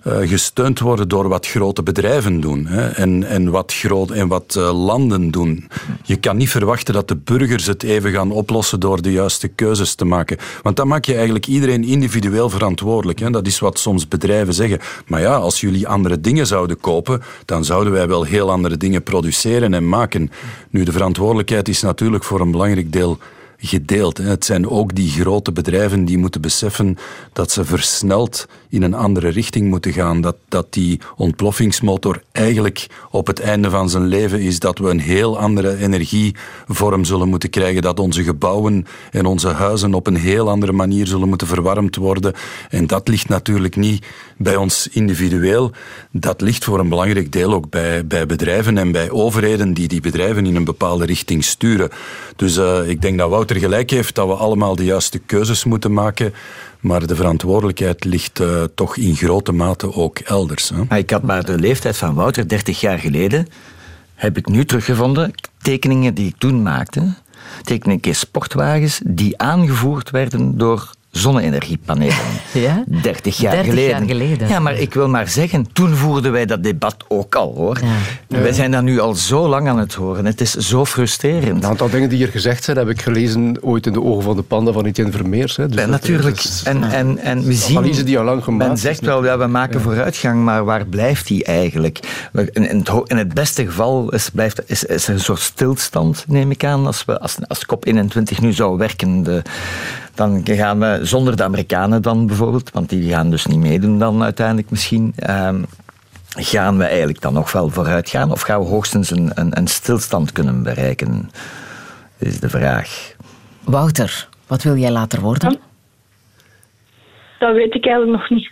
gesteund worden door wat grote bedrijven doen hè, en, en, wat, groot, en wat uh, landen doen. Je kan niet verwachten dat de burgers het even gaan oplossen door de juiste keuzes te maken. Want dan maak je eigenlijk iedereen individueel verantwoordelijk. Hè. Dat is wat soms bedrijven zeggen. Maar ja, als jullie andere dingen zouden kopen, dan zouden wij wel heel andere dingen produceren en maken. Nu, de verantwoordelijkheid is natuurlijk voor een belangrijk deel gedeeld. Het zijn ook die grote bedrijven die moeten beseffen dat ze versneld in een andere richting moeten gaan. Dat, dat die ontploffingsmotor eigenlijk op het einde van zijn leven is dat we een heel andere energievorm zullen moeten krijgen. Dat onze gebouwen en onze huizen op een heel andere manier zullen moeten verwarmd worden. En dat ligt natuurlijk niet bij ons individueel. Dat ligt voor een belangrijk deel ook bij, bij bedrijven en bij overheden die die bedrijven in een bepaalde richting sturen. Dus uh, ik denk dat Wouter gelijk heeft dat we allemaal de juiste keuzes moeten maken. Maar de verantwoordelijkheid ligt uh, toch in grote mate ook elders. Hè? Ik had maar de leeftijd van Wouter 30 jaar geleden. Heb ik nu teruggevonden. Tekeningen die ik toen maakte. Teken ik sportwagens die aangevoerd werden door zonne-energiepanelen. [laughs] Ja? 30 jaar 30 geleden. jaar geleden. Ja, maar ik wil maar zeggen, toen voerden wij dat debat ook al hoor. Ja. Wij zijn dat nu al zo lang aan het horen. Het is zo frustrerend. Een aantal dingen die hier gezegd zijn, heb ik gelezen ooit in de ogen van de panda van Etienne Vermeers. Hè. Dus natuurlijk. is- En, en, en we zien... analyse die al lang gemaakt Men zegt wel, ja, we maken vooruitgang, maar waar blijft die eigenlijk? We- In, in, het, in het beste geval is, blijft, is, is er een soort stilstand, neem ik aan. Als, we, als, als COP21 nu zou werken, de, dan gaan we zonder de Amerikanen dan bijvoorbeeld, want die gaan dus niet meedoen dan uiteindelijk misschien... ehm, gaan we eigenlijk dan nog wel vooruit gaan? Of gaan we hoogstens een, een, een stilstand kunnen bereiken? Is de vraag. Wouter, wat wil jij later worden? Dat weet ik eigenlijk nog niet.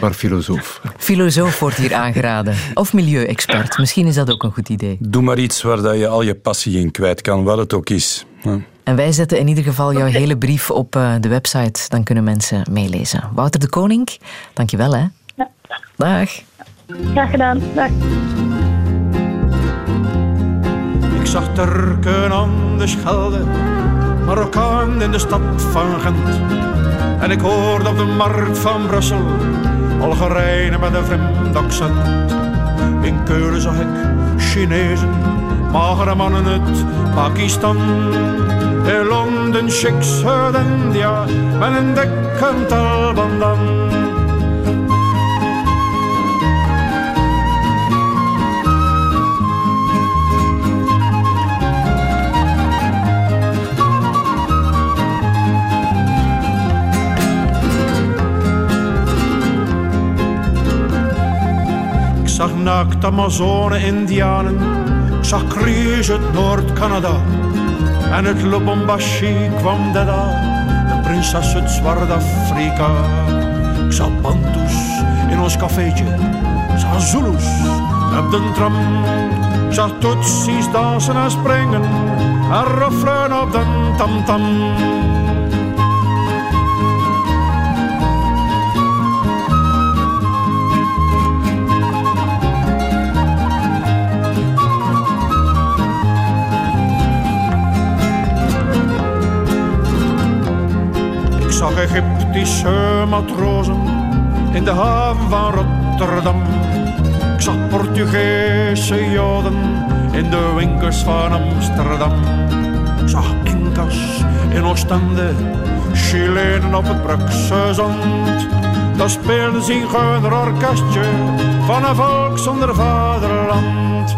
Maar filosoof. Filosoof wordt hier aangeraden. Of milieuexpert. Misschien is dat ook een goed idee. Doe maar iets waar dat je al je passie in kwijt kan, wat het ook is. Ja. En wij zetten in ieder geval jouw hele brief op eh, de website. Dan kunnen mensen meelezen. Wouter de Koning, dankjewel hè. Ja. Dag. Graag gedaan. Dag. Ik zag Turken aan de Schelde, Marokkaan in de stad van Gent. En ik hoorde op de markt van Brussel Algerijnen met een vreemd accent. In Keulen zag ik Chinezen, magere mannen uit Pakistan. In Londen chicks uit India met een dikke talbandan. Ik zag naakt Amazone-Indianen, ik zag Crees uit Noord-Canada. En uit Lubumbashi kwam Dada, de prinses uit Zwart-Afrika. Ik zag Bantus in ons cafeetje, ik zag Zulus op de tram. Ik zag Tutsis dansen en springen, en refrein op de tamtam. Ik zag Egyptische matrozen in de haven van Rotterdam. Ik zag Portugese joden in de winkels van Amsterdam. Ik zag Incas in Oostende, Chilenen op het Brukse zand. Daar speelden ze een orkestje van een volk zonder vaderland.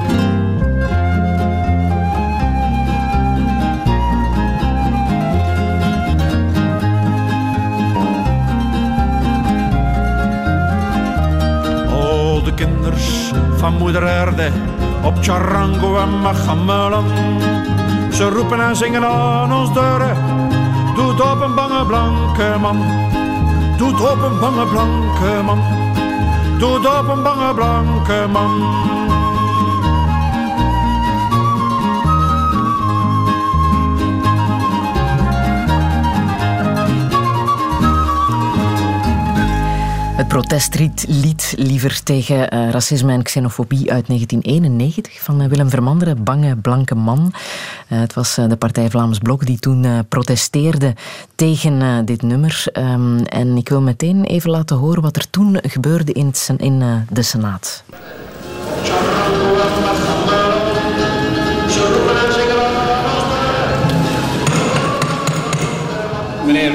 De kinders van moeder aarde op charango en machamelan. Ze roepen en zingen aan ons deuren. Doet op een bange blanke man. Doet op een bange blanke man. Doet op een bange blanke man. Het protestlied lied liever tegen eh, racisme en xenofobie uit 1991 van eh, Willem Vermanderen, Bange Blanke Man. Eh, het was de partij Vlaams Blok die toen protesteerde tegen dit nummer. Ehm, en ik wil meteen even laten horen wat er toen gebeurde in, in de Senaat. Meneer,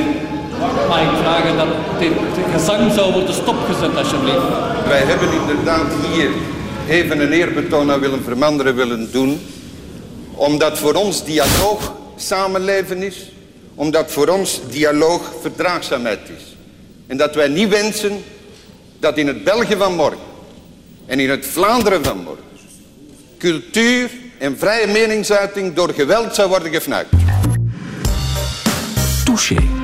mag ik vragen dat dit gezang zou worden stopgezet, alsjeblieft? Wij hebben inderdaad hier even een eerbetoon aan Willem Vermanderen willen doen. Omdat voor ons dialoog samenleven is. Omdat voor ons dialoog verdraagzaamheid is. En dat wij niet wensen dat in het België van morgen en in het Vlaanderen van morgen cultuur en vrije meningsuiting door geweld zou worden gefnuikt. Touché.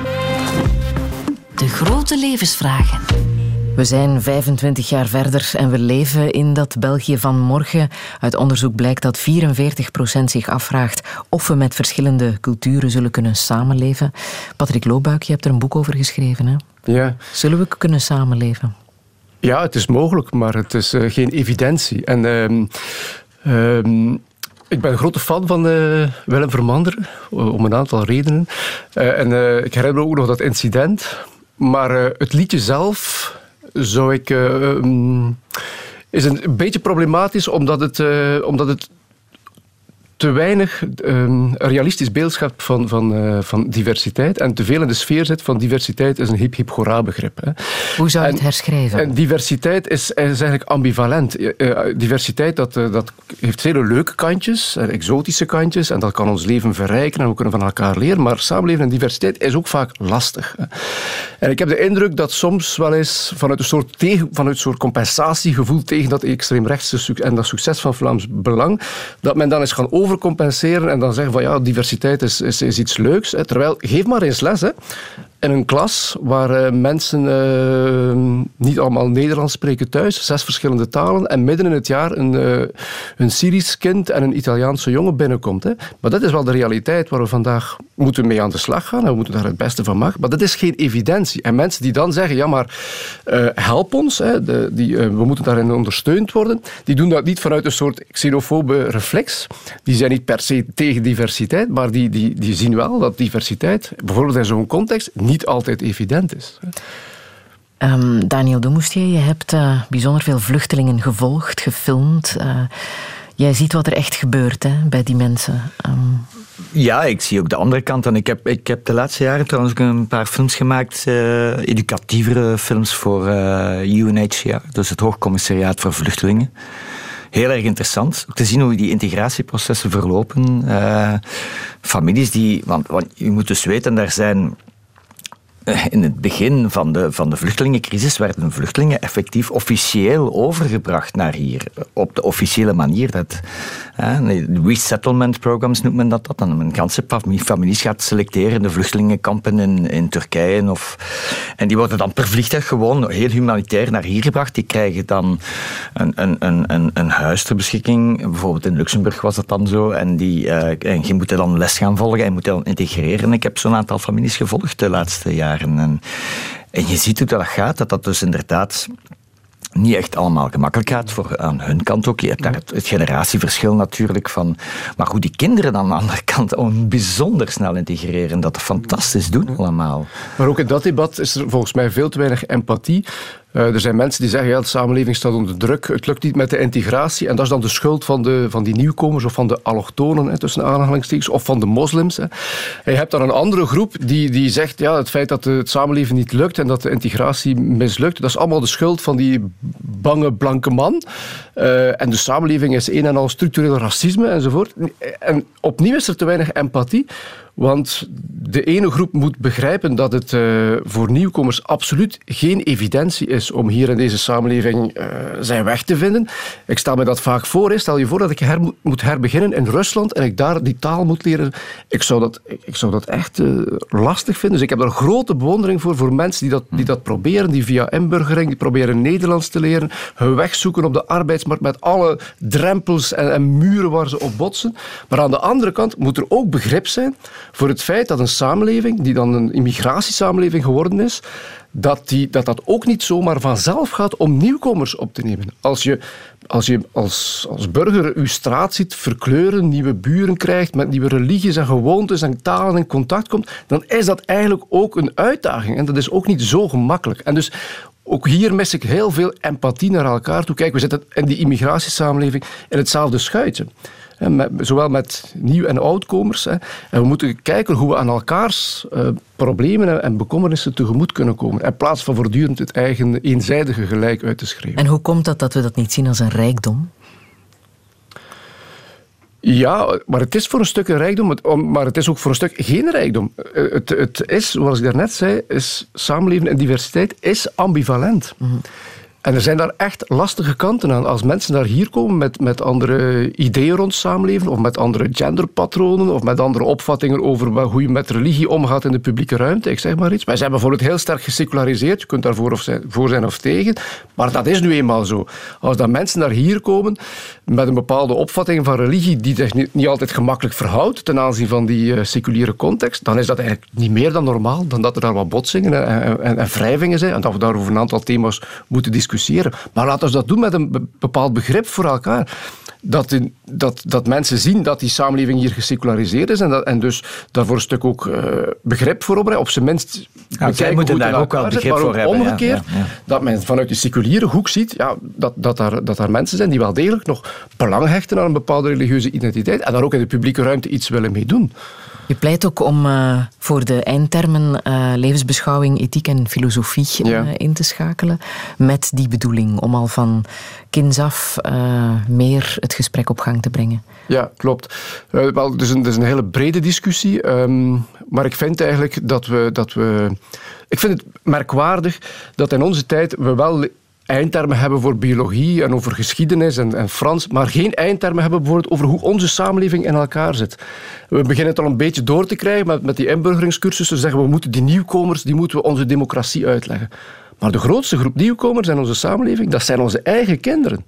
De grote levensvragen. We zijn 25 jaar verder en we leven in dat België van morgen. Uit onderzoek blijkt dat 44% zich afvraagt of we met verschillende culturen zullen kunnen samenleven. Patrick Loobuik, je hebt er een boek over geschreven. Hè? Ja. Zullen we kunnen samenleven? Ja, het is mogelijk, maar het is eh, geen evidentie. En ehm, ehm, ik ben een grote fan van uh, Willem Vermander, om een aantal redenen. Uh, en uh, ik herinner me ook nog dat incident. Maar het liedje zelf zou ik... Um, is een beetje problematisch, omdat het, omdat het te weinig um, realistisch beeld schept van, van, uh, van diversiteit en te veel in de sfeer zit van diversiteit is een hip-hip hoera begrip. Hè. Hoe zou je het herschrijven? En diversiteit is, is eigenlijk ambivalent. Uh, diversiteit dat, uh, dat heeft hele leuke kantjes, exotische kantjes en dat kan ons leven verrijken en we kunnen van elkaar leren, maar samenleven en diversiteit is ook vaak lastig. Hè. En ik heb de indruk dat soms wel eens vanuit een soort, tegen, vanuit een soort compensatiegevoel tegen dat extreemrechtse en dat succes van Vlaams Belang, dat men dan is gaan overcompenseren en dan zeggen van ja, diversiteit is, is, is iets leuks. Terwijl, geef maar eens les. Hè in een klas waar uh, mensen uh, niet allemaal Nederlands spreken thuis, zes verschillende talen, en midden in het jaar een, uh, een Syrisch kind en een Italiaanse jongen binnenkomt. Hè. Maar dat is wel de realiteit waar we vandaag moeten mee aan de slag gaan en we moeten daar het beste van maken. Maar dat is geen evidentie. En mensen die dan zeggen, ja maar help ons, hè, de, die, we moeten daarin ondersteund worden, die doen dat niet vanuit een soort xenofobe reflex. Die zijn niet per se tegen diversiteit, maar die, die, die zien wel dat diversiteit, bijvoorbeeld in zo'n context, niet niet altijd evident is. Um, Daniel Domoestier, je hebt uh, bijzonder veel vluchtelingen gevolgd, gefilmd. Uh, jij ziet wat er echt gebeurt hè, bij die mensen. Um... Ja, ik zie ook de andere kant. En ik heb, ik heb de laatste jaren trouwens ook een paar films gemaakt, uh, educatievere films voor UNHCR, dus het Hoogcommissariaat voor Vluchtelingen heel erg interessant. Ook te zien hoe die integratieprocessen verlopen. Uh, families die, want, want je moet dus weten, daar zijn eh, in het begin van de, van de vluchtelingencrisis werden vluchtelingen effectief officieel overgebracht naar hier. Op de officiële manier. Dat, resettlement programs noemt men dat. dat dan een ganse families gaat selecteren de vluchtelingenkampen in, in Turkije. Of, en die worden dan per vliegtuig gewoon heel humanitair naar hier gebracht. Die krijgen dan een, een, een, een, een huis ter beschikking. Bijvoorbeeld in Luxemburg was dat dan zo. En, die, uh, en je moet dan les gaan volgen en moet dan integreren. Ik heb zo'n aantal families gevolgd de laatste jaren. En, je ziet hoe dat gaat, dat dat dus inderdaad niet echt allemaal gemakkelijk gaat, voor aan hun kant ook. Je hebt daar het, generatieverschil natuurlijk van. Maar hoe die kinderen dan aan de andere kant bijzonder snel integreren, dat fantastisch doen allemaal. Maar ook in dat debat is er volgens mij veel te weinig empathie uh, er zijn mensen die zeggen, ja, de samenleving staat onder druk, het lukt niet met de integratie. En dat is dan de schuld van, de, van die nieuwkomers of van de allochtonen, hè, tussen aanhalingstekens, of van de moslims. Hè. En je hebt dan een andere groep die, die zegt, ja, het feit dat het samenleven niet lukt en dat de integratie mislukt, dat is allemaal de schuld van die bange blanke man. Uh, en de samenleving is een en al structureel racisme enzovoort. En opnieuw is er te weinig empathie. Want de ene groep moet begrijpen dat het uh, voor nieuwkomers absoluut geen evidentie is om hier in deze samenleving uh, zijn weg te vinden. Ik stel me dat vaak voor. Stel je voor dat ik her moet herbeginnen in Rusland en ik daar die taal moet leren. Ik zou dat, ik zou dat echt uh, lastig vinden. Dus ik heb daar grote bewondering voor, voor mensen die dat, die dat proberen, die via inburgering, die proberen Nederlands te leren, hun weg zoeken op de arbeidsmarkt met alle drempels en, en muren waar ze op botsen. Maar aan de andere kant moet er ook begrip zijn voor het feit dat een samenleving, die dan een immigratiesamenleving geworden is, dat, die, dat dat ook niet zomaar vanzelf gaat om nieuwkomers op te nemen. Als je als, je als, als burger je straat ziet verkleuren, nieuwe buren krijgt, met nieuwe religies en gewoontes en talen in contact komt, dan is dat eigenlijk ook een uitdaging. En dat is ook niet zo gemakkelijk. En dus ook hier mis ik heel veel empathie naar elkaar toe. Kijk, we zitten in die immigratiesamenleving in hetzelfde schuitje zowel met nieuw- en oudkomers. En we moeten kijken hoe we aan elkaars uh, problemen en bekommernissen tegemoet kunnen komen. In plaats van voortdurend het eigen eenzijdige gelijk uit te schrijven. En hoe komt dat dat we dat niet zien als een rijkdom? Ja, maar het is voor een stuk een rijkdom, maar het is ook voor een stuk geen rijkdom. Eh, het, het is, zoals ik daarnet zei, is samenleven en diversiteit is ambivalent. Mm en er zijn daar echt lastige kanten aan. Als mensen naar hier komen met, met andere ideeën rond samenleven, of met andere genderpatronen, of met andere opvattingen over hoe je met religie omgaat in de publieke ruimte, ik zeg maar iets. Wij zijn bijvoorbeeld heel sterk geseculariseerd, je kunt daarvoor of zijn, voor zijn of tegen, maar dat is nu eenmaal zo. Als dan mensen naar hier komen met een bepaalde opvatting van religie die zich niet, altijd gemakkelijk verhoudt ten aanzien van die uh, seculiere context, dan is dat eigenlijk niet meer dan normaal, dan dat er daar wat botsingen en, en, en, en wrijvingen zijn, en dat we daar over een aantal thema's moeten discussiëren maar laten we dat doen met een bepaald begrip voor elkaar. Dat, in, dat, dat mensen zien dat die samenleving hier geseculariseerd is en, dat, en dus daarvoor een stuk ook uh, begrip voor opbrengen. Op zijn minst ja, zij moeten daar ook wel begrip zit, maar voor hebben. omgekeerd, ja, ja. dat men vanuit de seculiere hoek ziet ja, dat, dat, daar, dat daar mensen zijn die wel degelijk nog belang hechten aan een bepaalde religieuze identiteit en daar ook in de publieke ruimte iets willen mee doen. Je pleit ook om uh, voor de eindtermen uh, levensbeschouwing, ethiek en filosofie Ja. uh, in te schakelen. Met die bedoeling om al van kinds af meer het gesprek op gang te brengen. Ja, klopt. Wel, het, is een, is een hele brede discussie. Um, maar ik vind eigenlijk dat we, dat we. Ik vind het merkwaardig dat in onze tijd we wel eindtermen hebben voor biologie en over geschiedenis en, en, Frans, maar geen eindtermen hebben bijvoorbeeld over hoe onze samenleving in elkaar zit. We beginnen het al een beetje door te krijgen met, met die inburgeringscursussen. Zeggen we moeten die nieuwkomers, die moeten we onze democratie uitleggen. Maar de grootste groep nieuwkomers in onze samenleving, dat zijn onze eigen kinderen.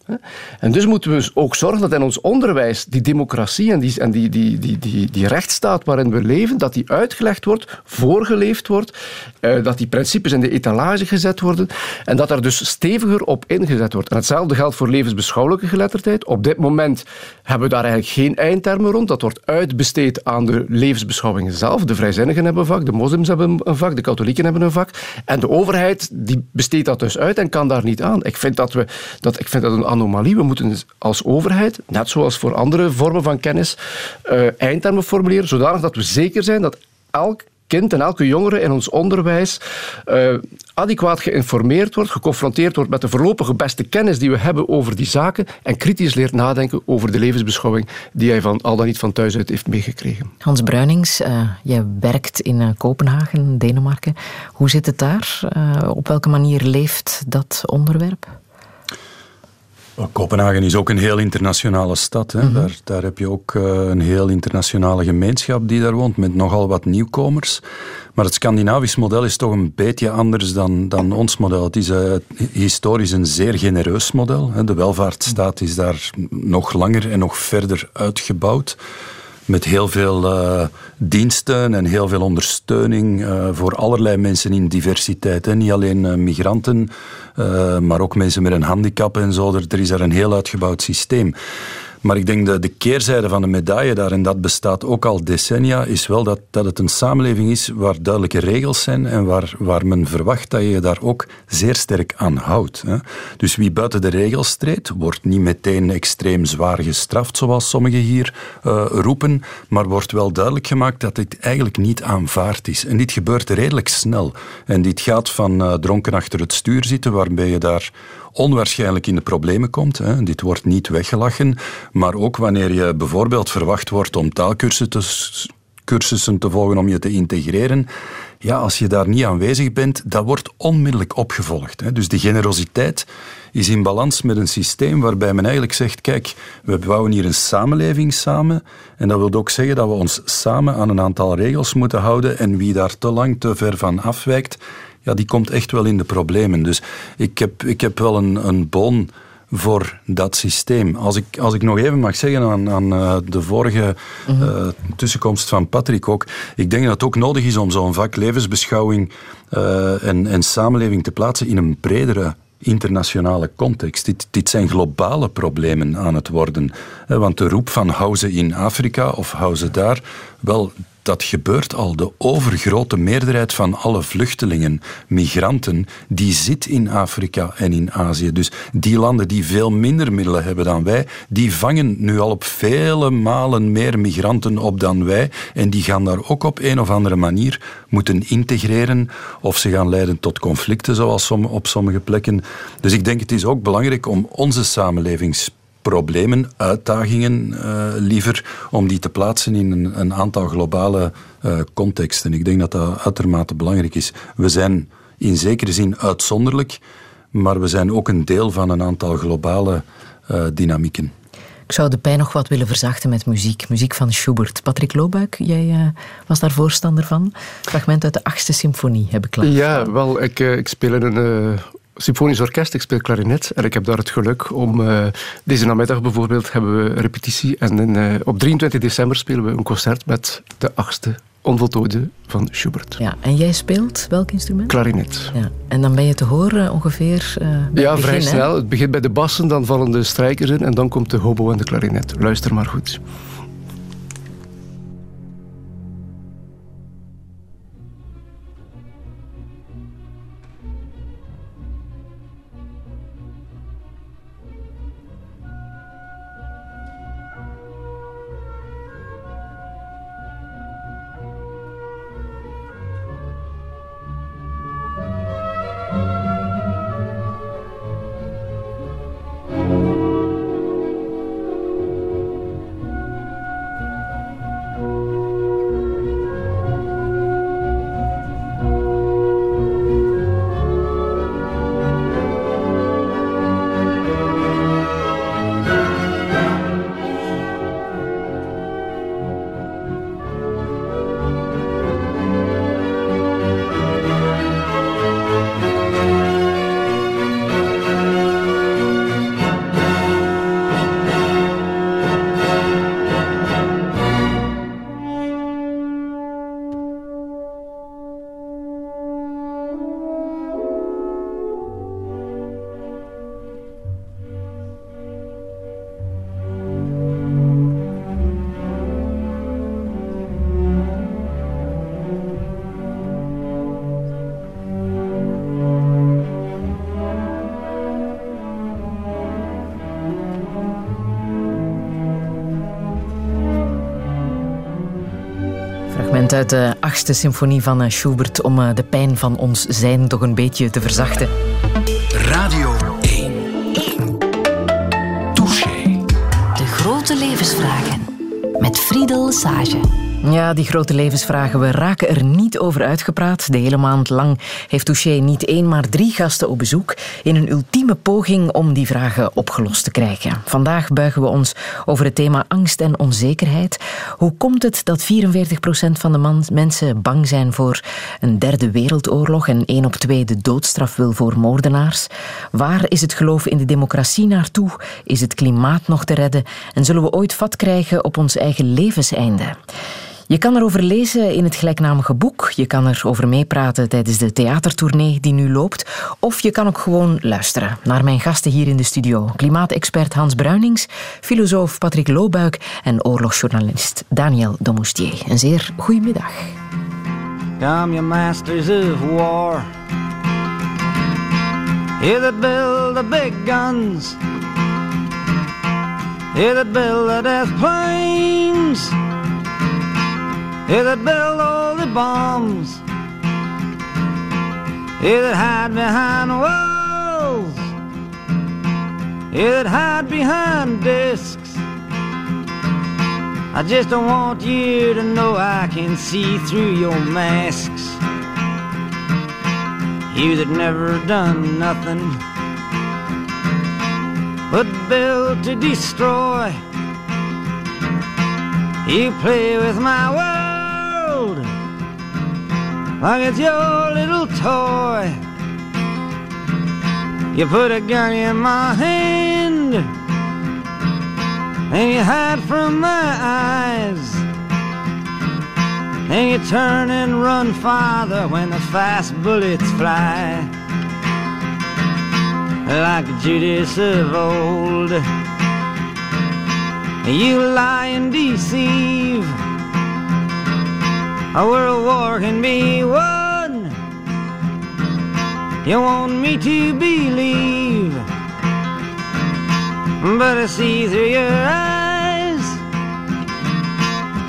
En dus moeten we ook zorgen dat in ons onderwijs die democratie en die, en die, die, die, die, rechtsstaat waarin we leven, dat die uitgelegd wordt, voorgeleefd wordt, dat die principes in de etalage gezet worden en dat er dus steviger op ingezet wordt. En hetzelfde geldt voor levensbeschouwelijke geletterdheid. Op dit moment hebben we daar eigenlijk geen eindtermen rond. Dat wordt uitbesteed aan de levensbeschouwingen zelf. De vrijzinnigen hebben een vak, de moslims hebben een vak, de katholieken hebben een vak. En de overheid die besteedt dat dus uit en kan daar niet aan. Ik vind dat, we, dat, ik vind dat een anomalie. We moeten als overheid, net zoals voor andere vormen van kennis, uh, eindtermen formuleren, zodanig dat we zeker zijn dat elk kind en elke jongere in ons onderwijs uh, adequaat geïnformeerd wordt, geconfronteerd wordt met de voorlopige beste kennis die we hebben over die zaken en kritisch leert nadenken over de levensbeschouwing die hij van, al dan niet van thuis uit heeft meegekregen. Hans Bruinings, uh, jij werkt in uh, Kopenhagen, Denemarken. Hoe zit het daar? op welke manier leeft dat onderwerp? Kopenhagen is ook een heel internationale stad. Hè. Mm -hmm. daar, daar heb je ook uh, een heel internationale gemeenschap die daar woont, met nogal wat nieuwkomers. Maar het Scandinavisch model is toch een beetje anders dan, dan ons model. Het is uh, historisch een zeer genereus model. Hè. De welvaartsstaat is daar nog langer en nog verder uitgebouwd met heel veel uh, diensten en heel veel ondersteuning uh, voor allerlei mensen in diversiteit. Hè. Niet alleen uh, migranten, maar ook mensen met een handicap en zo. Er, er is daar een heel uitgebouwd systeem. Maar ik denk dat de keerzijde van de medaille daar, en dat bestaat ook al decennia, is wel dat, dat het een samenleving is waar duidelijke regels zijn en waar, waar men verwacht dat je je daar ook zeer sterk aan houdt. Hè. Dus wie buiten de regels treedt, wordt niet meteen extreem zwaar gestraft, zoals sommigen hier uh, roepen, maar wordt wel duidelijk gemaakt dat dit eigenlijk niet aanvaard is. En dit gebeurt redelijk snel. En dit gaat van uh, dronken achter het stuur zitten, waarbij je daar onwaarschijnlijk in de problemen komt. Hè. Dit wordt niet weggelachen. Maar ook wanneer je bijvoorbeeld verwacht wordt om taalkursussen te, cursussen te volgen om je te integreren. Ja, als je daar niet aanwezig bent, dat wordt onmiddellijk opgevolgd. Hè. Dus die generositeit is in balans met een systeem waarbij men eigenlijk zegt, kijk, we bouwen hier een samenleving samen en dat wil ook zeggen dat we ons samen aan een aantal regels moeten houden en wie daar te lang te ver van afwijkt, ja, die komt echt wel in de problemen. Dus ik heb, ik heb wel een, een boon voor dat systeem. Als ik, als ik nog even mag zeggen aan, aan uh, de vorige uh, mm-hmm. tussenkomst van Patrick ook, ik denk dat het ook nodig is om zo'n vak levensbeschouwing uh, en, en samenleving te plaatsen in een bredere internationale context. Dit, dit zijn globale problemen aan het worden. Want de roep van hou ze in Afrika of hou ze daar, wel, dat gebeurt al. De overgrote meerderheid van alle vluchtelingen, migranten, die zit in Afrika en in Azië. Dus die landen die veel minder middelen hebben dan wij, die vangen nu al op vele malen meer migranten op dan wij. En die gaan daar ook op een of andere manier moeten integreren. Of ze gaan leiden tot conflicten, zoals op sommige plekken. Dus ik denk het is ook belangrijk om onze samenlevings problemen, uitdagingen uh, liever, om die te plaatsen in een, een aantal globale uh, contexten. Ik denk dat dat uitermate belangrijk is. We zijn in zekere zin uitzonderlijk, maar we zijn ook een deel van een aantal globale uh, dynamieken. Ik zou de pijn nog wat willen verzachten met muziek. Muziek van Schubert. Patrick Loobuik, jij uh, was daar voorstander van. Fragment uit de achtste symfonie heb ik klaar. Ja, wel, ik, uh, ik speel in een uh, symfonisch orkest, ik speel klarinet en ik heb daar het geluk om... Uh, deze namiddag bijvoorbeeld hebben we repetitie en in, uh, op 23 december spelen we een concert met de achtste onvoltooide van Schubert. Ja, en jij speelt welk instrument? Klarinet. Ja. En dan ben je te horen ongeveer uh, bij Ja, begin, vrij hè? snel. Het begint bij de bassen, dan vallen de strijkers in en dan komt de hobo en de klarinet. Luister maar goed. Uit de achtste symfonie van eh, Schubert om eh, de pijn van ons zijn toch een beetje te verzachten. Radio 1. Touché. De grote levensvragen. Met Friedel Sage. Ja, die grote levensvragen, we raken er niet over uitgepraat. De hele maand lang heeft Touché niet één, maar drie gasten op bezoek in een ultieme poging om die vragen opgelost te krijgen. Vandaag buigen we ons over het thema angst en onzekerheid. Hoe komt het dat 44% van de mensen bang zijn voor een derde wereldoorlog en één op twee de doodstraf wil voor moordenaars? Waar is het geloof in de democratie naartoe? Is het klimaat nog te redden? En zullen we ooit vat krijgen op ons eigen levenseinde? Je kan erover lezen in het gelijknamige boek. Je kan erover meepraten tijdens de theatertournee die nu loopt. Of je kan ook gewoon luisteren naar mijn gasten hier in de studio. Klimaatexpert Hans Bruinings, filosoof Patrick Loobuik en oorlogsjournalist Daniel Domoustier. Een zeer goedemiddag. Come, you masters of war. Build the big guns. Build the death. You that build all the bombs. You that hide behind walls. You that hide behind discs. I just don't want you to know I can see through your masks. You that never done nothing but build to destroy. You play with my world like it's your little toy. You put a gun in my hand and you hide from my eyes. And you turn and run farther when the fast bullets fly. Like Judas of old, you lie and deceive. A world war can be won. You want me to believe, but I see through your eyes,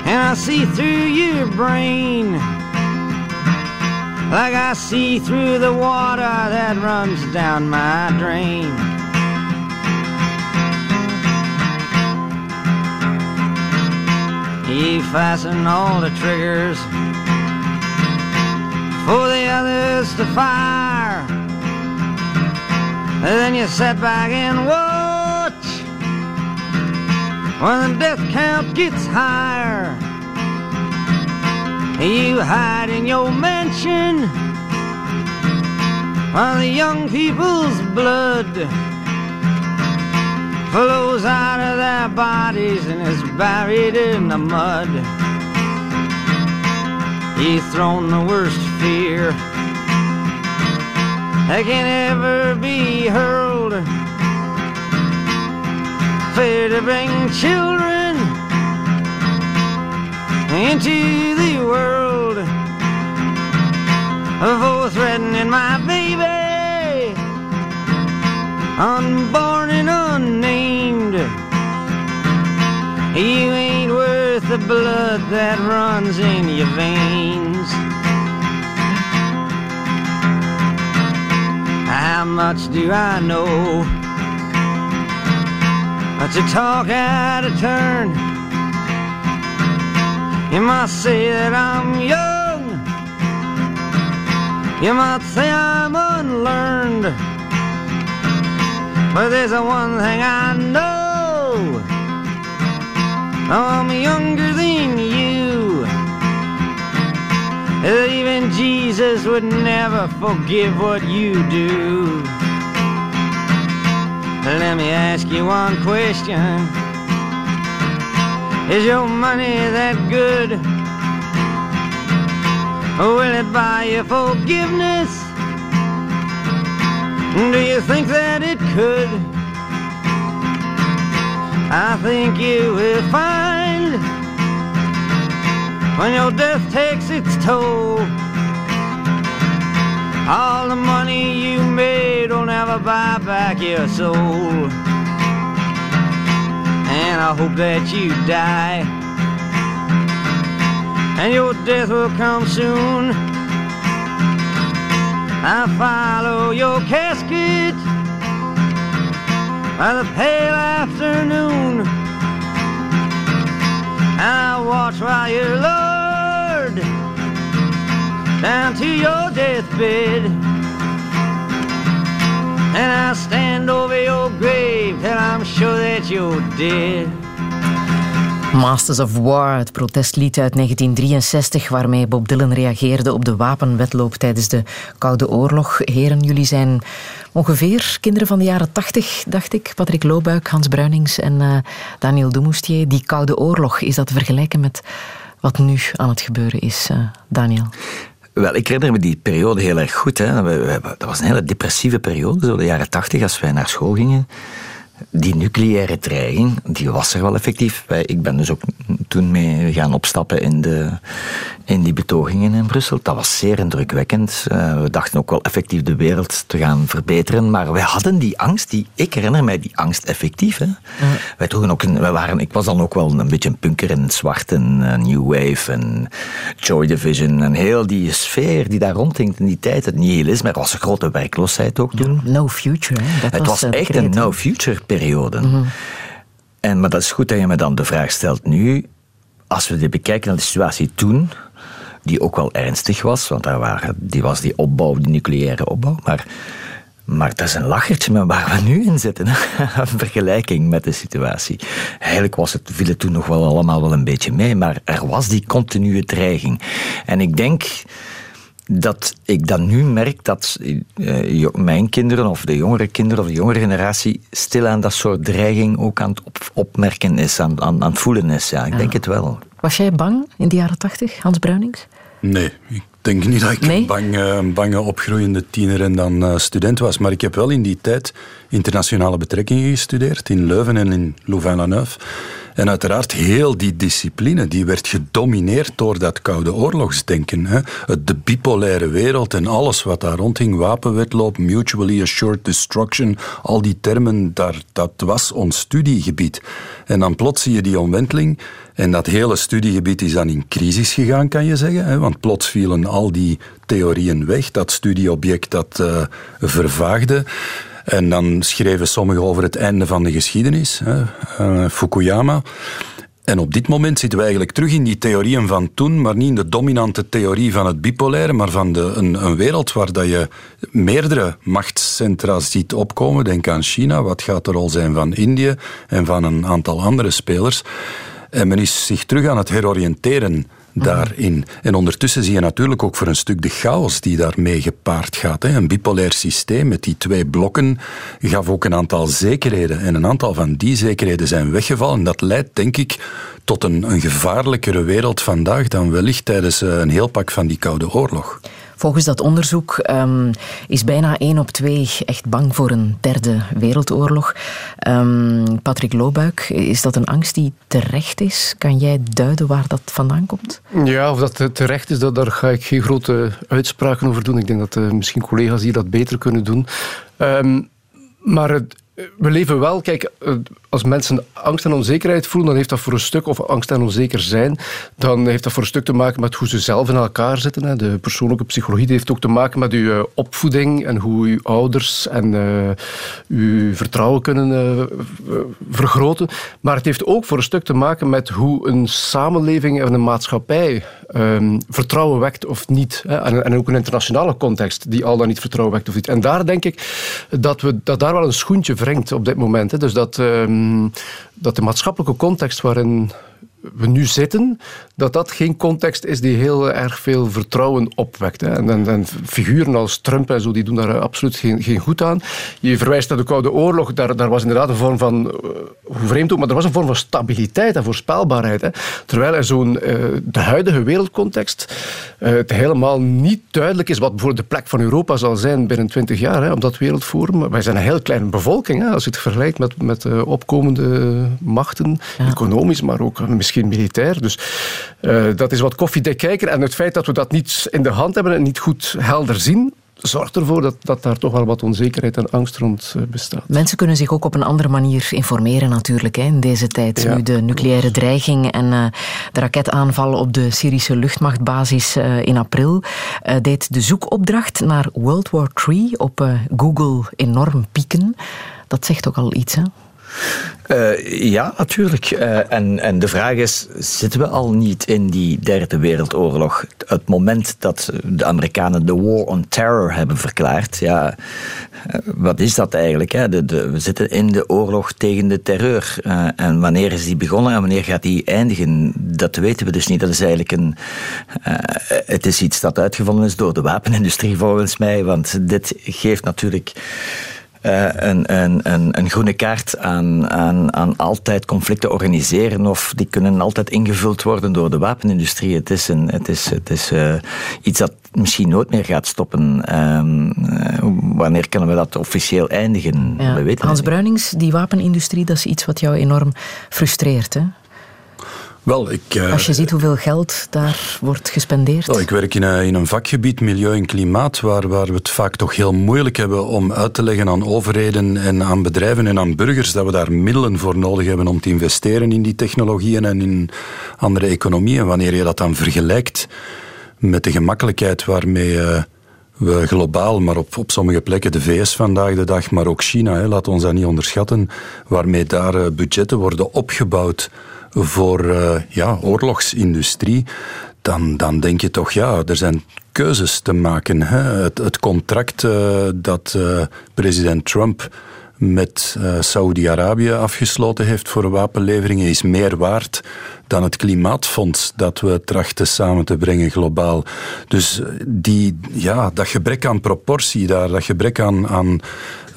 and I see through your brain, like I see through the water that runs down my drain. You fasten all the triggers for the others to fire. And then you sit back and watch when the death count gets higher. You hide in your mansion while the young people's blood flows out of their bodies and is buried in the mud. You've thrown the worst fear that can ever be hurled. Fear to bring children into the world. For threatening my baby, unborn and unnamed. You ain't worth the blood that runs in your veins. How much do I know? But to talk out of turn. You might say that I'm young. You might say I'm unlearned. But there's a one thing I know. I'm younger than you. Even Jesus would never forgive what you do. Let me ask you one question. Is your money that good? Will it buy you forgiveness? Do you think that it could? I think you will find when your death takes its toll. All the money you made will never buy back your soul. And I hope that you die. And your death will come soon. I follow your casket by the pale afternoon. I watch while you're lowered down to your deathbed. And I stand over your grave till I'm sure that you're dead. Masters of War, het protestlied uit 1963 waarmee Bob Dylan reageerde op de wapenwetloop tijdens de Koude Oorlog. Heren, jullie zijn ongeveer kinderen van de jaren 80, dacht ik. Patrick Loobuik, Hans Bruinings en uh, Daniel Dumoustier. Die Koude Oorlog, is dat vergelijken met wat nu aan het gebeuren is, uh, Daniel? Wel, ik herinner me die periode heel erg goed. Hè. Dat was een hele depressieve periode, zo de jaren tachtig, als wij naar school gingen die nucleaire dreiging, die was er wel effectief. Ik ben dus ook toen mee gaan opstappen in, de, in die betogingen in Brussel. Dat was zeer indrukwekkend. Uh, we dachten ook wel effectief de wereld te gaan verbeteren, maar wij hadden die angst, die, ik herinner mij die angst effectief. Hè. Wij droegen ook wij waren, ik was dan ook wel een beetje een punker in het zwart en uh, New Wave en Joy Division en heel die sfeer die daar rondhing in die tijd. Het nihilisme, er was een grote werkloosheid ook toen. no future, hè? Dat het was, was echt een no future periode. En, maar dat is goed dat je me dan de vraag stelt nu. Als we dit bekijken naar de situatie toen, die ook wel ernstig was, want daar waren, die was die opbouw, die nucleaire opbouw. Maar, maar dat is een lachertje met waar we nu in zitten. Een [laughs] vergelijking met de situatie. Eigenlijk was het, viel het toen nog wel allemaal wel een beetje mee, maar er was die continue dreiging. En ik denk dat ik dan nu merk dat uh, mijn kinderen of de jongere kinderen of de jongere generatie stilaan dat soort dreiging ook aan het op, opmerken is, aan, aan, aan het voelen is. Ja, ik ja. denk het wel. Was jij bang in de jaren tachtig, Hans Bruinings? Nee, ik denk niet dat ik nee? een bange, bange opgroeiende tiener en dan uh, student was. Maar ik heb wel in die tijd internationale betrekkingen gestudeerd in Leuven en in Louvain-la-Neuve. En uiteraard heel die discipline, die werd gedomineerd door dat koude oorlogsdenken. Hè. De bipolaire wereld en alles wat daar rondhing, wapenwetloop, mutually assured destruction, al die termen, daar, dat was ons studiegebied. En dan plots zie je die omwenteling en dat hele studiegebied is dan in crisis gegaan, kan je zeggen. Hè, want plots vielen al die theorieën weg, dat studieobject dat uh, vervaagde. En dan schreven sommigen over het einde van de geschiedenis, hè, uh, Fukuyama. En op dit moment zitten we eigenlijk terug in die theorieën van toen, maar niet in de dominante theorie van het bipolaire, maar van de, een, een wereld waar dat je meerdere machtscentra ziet opkomen. Denk aan China, wat gaat de rol zijn van Indië en van een aantal andere spelers. En men is zich terug aan het heroriënteren daarin. En ondertussen zie je natuurlijk ook voor een stuk de chaos die daarmee gepaard gaat. Een bipolair systeem met die twee blokken gaf ook een aantal zekerheden. En een aantal van die zekerheden zijn weggevallen. Dat leidt, denk ik, tot een, een gevaarlijkere wereld vandaag dan wellicht tijdens eh, een heel pak van die Koude Oorlog. Volgens dat onderzoek um, is bijna één op twee echt bang voor een derde wereldoorlog. Um, Patrick Loobuik, is dat een angst die terecht is? Kan jij duiden waar dat vandaan komt? Ja, of dat terecht is, dat, daar ga ik geen grote uitspraken over doen. Ik denk dat uh, misschien collega's hier dat beter kunnen doen. Um, maar het, we leven wel, kijk, eh, als mensen angst en onzekerheid voelen, dan heeft dat voor een stuk, of angst en onzeker zijn, dan heeft dat voor een stuk te maken met hoe ze zelf in elkaar zitten. De persoonlijke psychologie heeft ook te maken met uw eh, opvoeding en hoe uw ouders en uh, uw vertrouwen kunnen vergroten. Maar het heeft ook voor een stuk te maken met hoe een samenleving en een maatschappij um, vertrouwen wekt of niet. Hè. En, en, ook een internationale context die al dan niet vertrouwen wekt of niet. En daar denk ik dat, we, dat daar wel een schoentje wringt op dit moment. Hè. Dus dat, um, dat de maatschappelijke context waarin we nu zitten, dat dat geen context is die heel erg veel vertrouwen opwekt. Hè. En, en, en, figuren als Trump en zo, die doen daar absoluut geen, geen goed aan. Je verwijst naar de Koude Oorlog, daar, daar was inderdaad een vorm van, uh, hoe vreemd ook, maar er was een vorm van stabiliteit en voorspelbaarheid. Hè. Terwijl in zo'n, uh, de huidige wereldcontext uh, het helemaal niet duidelijk is wat bijvoorbeeld de plek van Europa zal zijn binnen twintig jaar hè, op dat wereldforum. Wij zijn een heel kleine bevolking, hè, als je het vergelijkt met, met opkomende machten, ja. economisch, maar ook misschien militair. Dus uh, dat is wat koffiedik kijken. En het feit dat we dat niet in de hand hebben en niet goed helder zien, zorgt ervoor dat, dat daar toch wel wat onzekerheid en angst rond uh, bestaat. Mensen kunnen zich ook op een andere manier informeren natuurlijk hè, in deze tijd. Ja. Nu de nucleaire dreiging en uh, de raketaanval op de Syrische luchtmachtbasis uh, in april deed de zoekopdracht naar World War III op Google enorm pieken. Dat zegt ook al iets, hè? Uh, ja, natuurlijk. Uh, en, en de vraag is, zitten we al niet in die derde wereldoorlog? Het moment dat de Amerikanen de war on terror hebben verklaard, ja, uh, wat is dat eigenlijk? Hè? De, de, we zitten in de oorlog tegen de terreur. en wanneer is die begonnen en wanneer gaat die eindigen? Dat weten we dus niet. Dat is eigenlijk een... het is iets dat uitgevonden is door de wapenindustrie volgens mij, want dit geeft natuurlijk uh, een, een, een, een, groene kaart aan, aan, aan altijd conflicten organiseren of die kunnen altijd ingevuld worden door de wapenindustrie. Het is, een, het is, het is uh, iets dat misschien nooit meer gaat stoppen. Um, uh, wanneer kunnen we dat officieel eindigen? Ja. We weten Hans Bruinings, die wapenindustrie, dat is iets wat jou enorm frustreert, hè? Wel, ik, uh, Als je ziet hoeveel geld daar wordt gespendeerd. Ik werk in een, in een, vakgebied, milieu en klimaat, waar, waar we het vaak toch heel moeilijk hebben om uit te leggen aan overheden en aan bedrijven en aan burgers dat we daar middelen voor nodig hebben om te investeren in die technologieën en in andere economieën. Wanneer je dat dan vergelijkt met de gemakkelijkheid waarmee... Uh, we globaal, maar op, op sommige plekken de VS vandaag de dag, maar ook China, hè, laat ons dat niet onderschatten, waarmee daar uh, budgetten worden opgebouwd voor uh, ja, oorlogsindustrie, dan, dan denk je toch, ja, er zijn keuzes te maken. Hè? Het, het contract uh, dat uh, president Trump met Saudi-Arabië afgesloten heeft voor wapenleveringen is meer waard dan het klimaatfonds dat we trachten samen te brengen globaal. Dus die, ja, dat gebrek aan proportie daar, dat gebrek aan, aan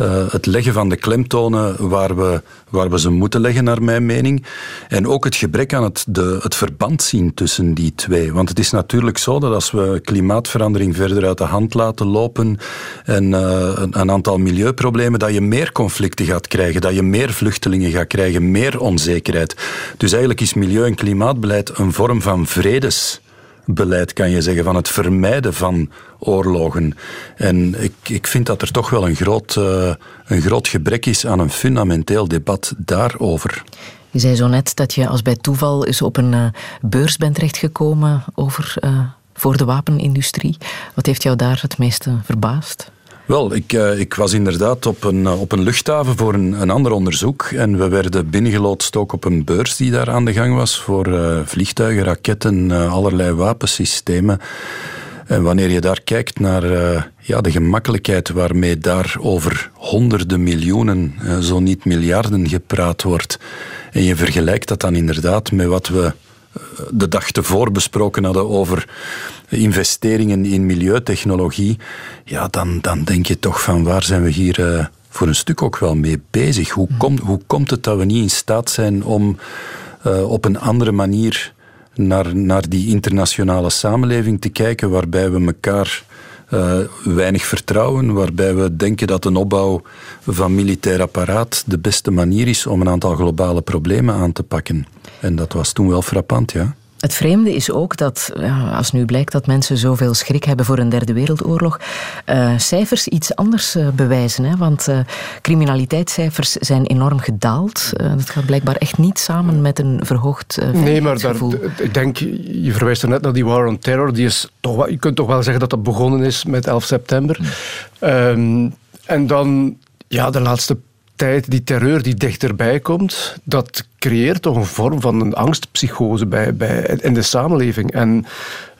uh, het leggen van de klemtonen waar we, waar we ze moeten leggen, naar mijn mening. En ook het gebrek aan het, de, het verband zien tussen die twee. Want het is natuurlijk zo dat als we klimaatverandering verder uit de hand laten lopen en uh, een, een aantal milieuproblemen, dat je meer conflicten gaat krijgen, dat je meer vluchtelingen gaat krijgen, meer onzekerheid. Dus eigenlijk is milieu- en klimaatbeleid een vorm van vredesbeleid, kan je zeggen, van het vermijden van oorlogen. En ik, ik vind dat er toch wel een groot, uh, een groot gebrek is aan een fundamenteel debat daarover. Je zei zo net dat je als bij toeval eens op een uh, beurs bent terechtgekomen over, uh, voor de wapenindustrie. Wat heeft jou daar het meeste verbaasd? Wel, ik, uh, ik, was inderdaad op een, uh, op een luchthaven voor een, een, ander onderzoek. En we werden binnengeloodst ook op een beurs die daar aan de gang was voor uh, vliegtuigen, raketten, allerlei wapensystemen. En wanneer je daar kijkt naar ja, de gemakkelijkheid waarmee daar over honderden miljoenen, zo niet miljarden gepraat wordt, en je vergelijkt dat dan inderdaad met wat we de dag tevoren besproken hadden over investeringen in milieutechnologie, ja, dan, dan denk je toch van waar zijn we hier uh, voor een stuk ook wel mee bezig? Hoe, mm. komt hoe komt het dat we niet in staat zijn om uh, op een andere manier naar, naar die internationale samenleving te kijken, waarbij we elkaar uh, weinig vertrouwen, waarbij we denken dat een opbouw van militair apparaat de beste manier is om een aantal globale problemen aan te pakken. En dat was toen wel frappant, ja. Het vreemde is ook dat, als nu blijkt dat mensen zoveel schrik hebben voor een derde wereldoorlog, uh, cijfers iets anders uh, bewijzen. Hè? Want uh, criminaliteitscijfers zijn enorm gedaald. dat gaat blijkbaar echt niet samen met een verhoogd Nee, maar daar, ik denk, je verwijst er net naar die war on terror. Die is toch je kunt toch wel zeggen dat dat begonnen is met 11 september. Um, en dan, ja, de laatste tijd, die terreur die dichterbij komt, dat creëert toch een vorm van een angstpsychose bij, bij, in de samenleving. En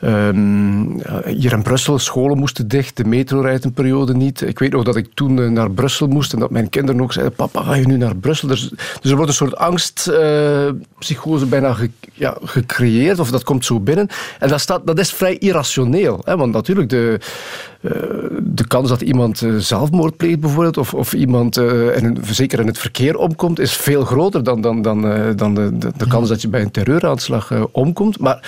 um, hier in Brussel, scholen moesten dicht, de metro rijdt een periode niet. Ik weet nog dat ik toen eh, naar Brussel moest en dat mijn kinderen ook zeiden, papa, ga je nu naar Brussel? Dus, dus er wordt een soort angstpsychose uh, bijna ja, gecreëerd, of dat komt zo binnen. En dat, staat, dat is vrij irrationeel, hè? want natuurlijk de, uh, de kans dat iemand uh, zelfmoord pleegt bijvoorbeeld, of, of iemand in, zeker in het verkeer omkomt, is veel groter dan, dan, dan eh, dan de, de, de, kans dat je bij een terreuraanslag uh, omkomt. Maar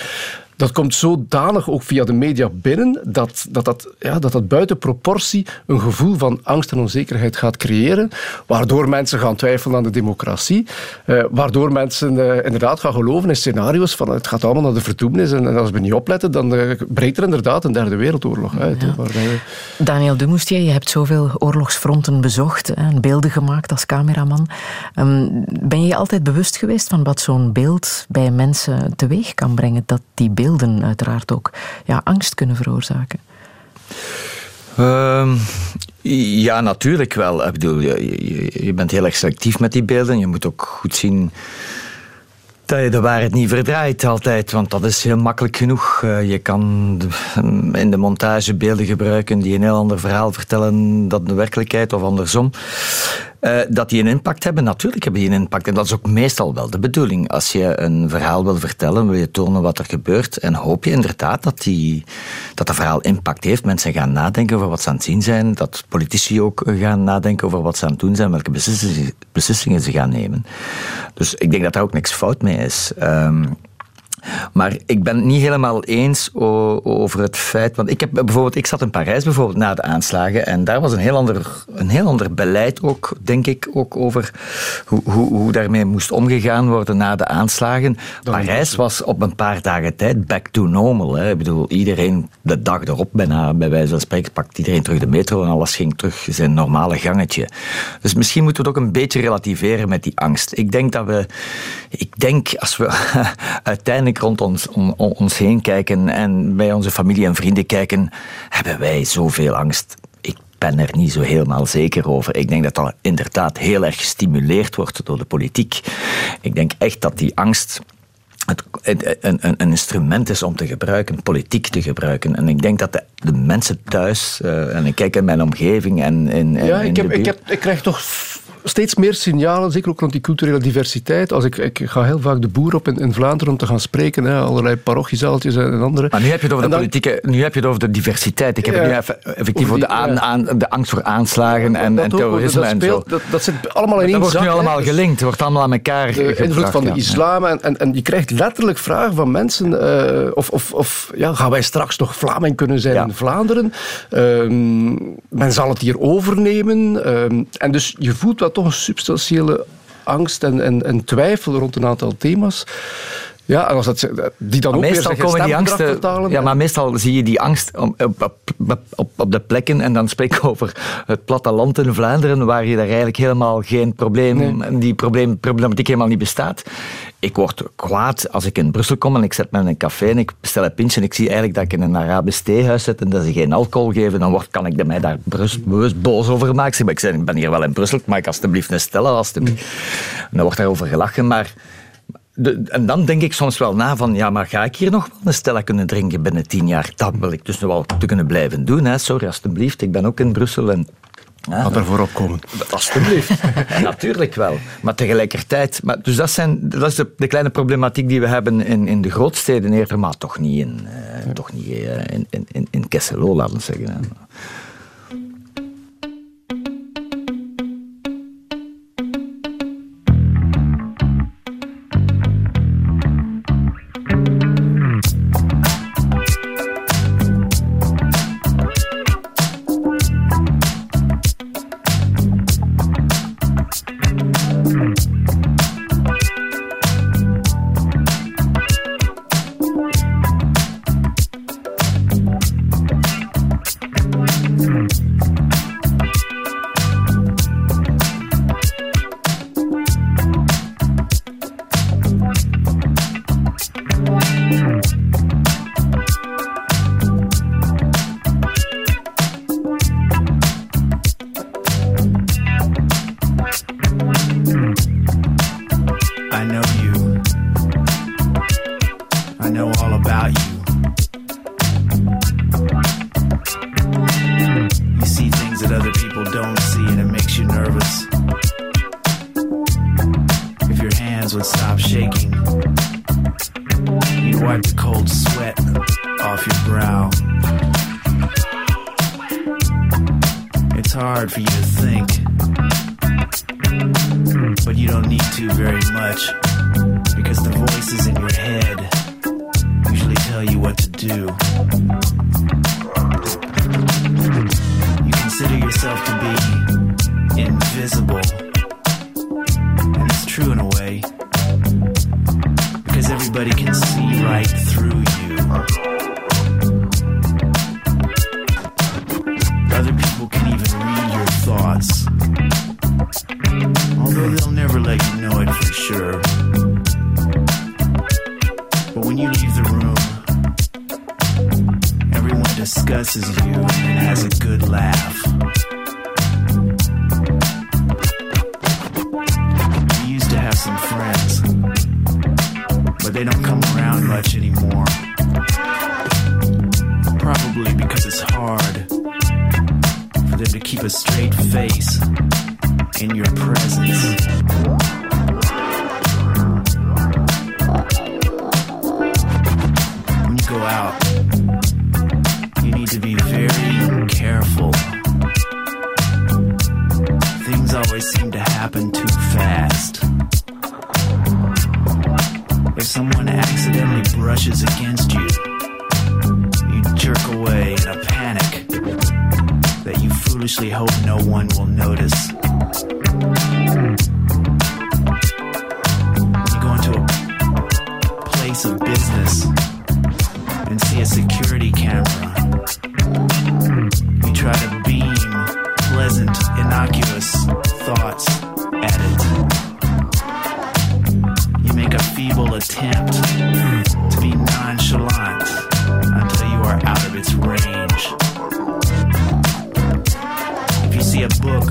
dat komt zodanig ook via de media binnen dat dat, dat, ja, dat dat buiten proportie een gevoel van angst en onzekerheid gaat creëren, waardoor mensen gaan twijfelen aan de democratie, eh, waardoor mensen eh, inderdaad gaan geloven in scenario's van het gaat allemaal naar de verdoemenis en, en als we niet opletten, dan uh, breekt er inderdaad een derde wereldoorlog uit. Ja. Daniel Dumoestier, je hebt zoveel oorlogsfronten bezocht en beelden gemaakt als cameraman. Um, ben je je altijd bewust geweest van wat zo'n beeld bij mensen teweeg kan brengen, dat die beelden beelden uiteraard ook ja, angst kunnen veroorzaken? Uh, ja, natuurlijk wel. Ik bedoel, je, je, bent heel erg selectief met die beelden. Je moet ook goed zien dat je de waarheid niet verdraait altijd, want dat is heel makkelijk genoeg. Uh, je kan in de montage beelden gebruiken die een heel ander verhaal vertellen dan de werkelijkheid of andersom. Uh, dat die een impact hebben, natuurlijk hebben die een impact. En dat is ook meestal wel de bedoeling. Als je een verhaal wil vertellen, wil je tonen wat er gebeurt. En hoop je inderdaad dat, die, dat dat verhaal impact heeft. Mensen gaan nadenken over wat ze aan het zien zijn. Dat politici ook gaan nadenken over wat ze aan het doen zijn. Welke beslissingen, beslissingen ze gaan nemen. Dus ik denk dat daar ook niks fout mee is. Um, maar ik ben het niet helemaal eens over het feit. Want ik heb bijvoorbeeld, ik zat in Parijs bijvoorbeeld na de aanslagen. En daar was een heel ander, een heel ander beleid ook, denk ik, ook over hoe, hoe, hoe daarmee moest omgegaan worden na de aanslagen. Parijs was op een paar dagen tijd back to normal. Hè. Ik bedoel, iedereen de dag erop, bijna, bij wijze van spreken, pakt iedereen terug de metro en alles ging terug zijn normale gangetje. Dus misschien moeten we het ook een beetje relativeren met die angst. Ik denk dat we, ik denk als we [laughs] uiteindelijk rond ons, ons heen kijken en bij onze familie en vrienden kijken, hebben wij zoveel angst. Ik ben er niet zo helemaal zeker over. Ik denk dat dat inderdaad heel erg gestimuleerd wordt door de politiek. Ik denk echt dat die angst het, een, een, een, instrument is om te gebruiken, politiek te gebruiken. En ik denk dat de, de mensen thuis, uh, en ik kijk in mijn omgeving en in, ja, ik, heb, ik, heb, ik krijg toch steeds meer signalen, zeker ook rond die culturele diversiteit. Als ik, ik ga heel vaak de boer op in, in Vlaanderen om te gaan spreken, hè, allerlei parochiezaaltjes en, andere. Maar nu heb je het over de politieke, nu heb je het over de diversiteit. Ik heb het nu effectief over de, aan, aan, de angst voor aanslagen en, en terrorisme dat en speelt, zo. Dat, dat zit allemaal in één Dat wordt nu allemaal hè. gelinkt, het wordt allemaal aan elkaar De invloed van de islam en, en, en je krijgt letterlijk vragen van mensen uh, of, of, of ja, gaan wij straks nog Vlaming kunnen zijn in Vlaanderen? Um, men zal het hier overnemen. Um, en dus je voelt wel toch een substantieel angst en, en, en twijfel rond een aantal thema's. Ja, en als dat, die dan maar ook meestal weer komen die angsten. vertalen. Ja, maar meestal zie je die angst op, op, op, op, de plekken. En dan spreek ik over het platteland in Vlaanderen, waar je daar eigenlijk helemaal geen probleem, nee. die probleem, problematiek helemaal niet bestaat. Ik word kwaad als ik in Brussel kom en ik zet me in een café en ik bestel een pintje en ik zie eigenlijk dat ik in een Arabisch theehuis zit en dat ze geen alcohol geven. Dan word, kan ik mij daar bewust boos over maken. Maar ik zeg, ik ben hier wel in Brussel, mag ik alstublieft een stellen? Alstublieft. En dan wordt daarover gelachen, maar de, en dan denk ik soms wel na van, ja, maar ga ik hier nog wel een Stella kunnen drinken binnen tien jaar? Dat wil ik dus nog wel te kunnen blijven doen. Hè. Sorry, alstublieft, ik ben ook in Brussel en [laughs] ja, Laat ervoor opkomen. Alsjeblieft. Natuurlijk wel. Maar tegelijkertijd... Maar, dus dat, zijn, dat is de, de, kleine problematiek die we hebben in, in de grootsteden eerder, maar toch niet in, uh, toch niet, uh, in, in, in Kesselo, laten we zeggen.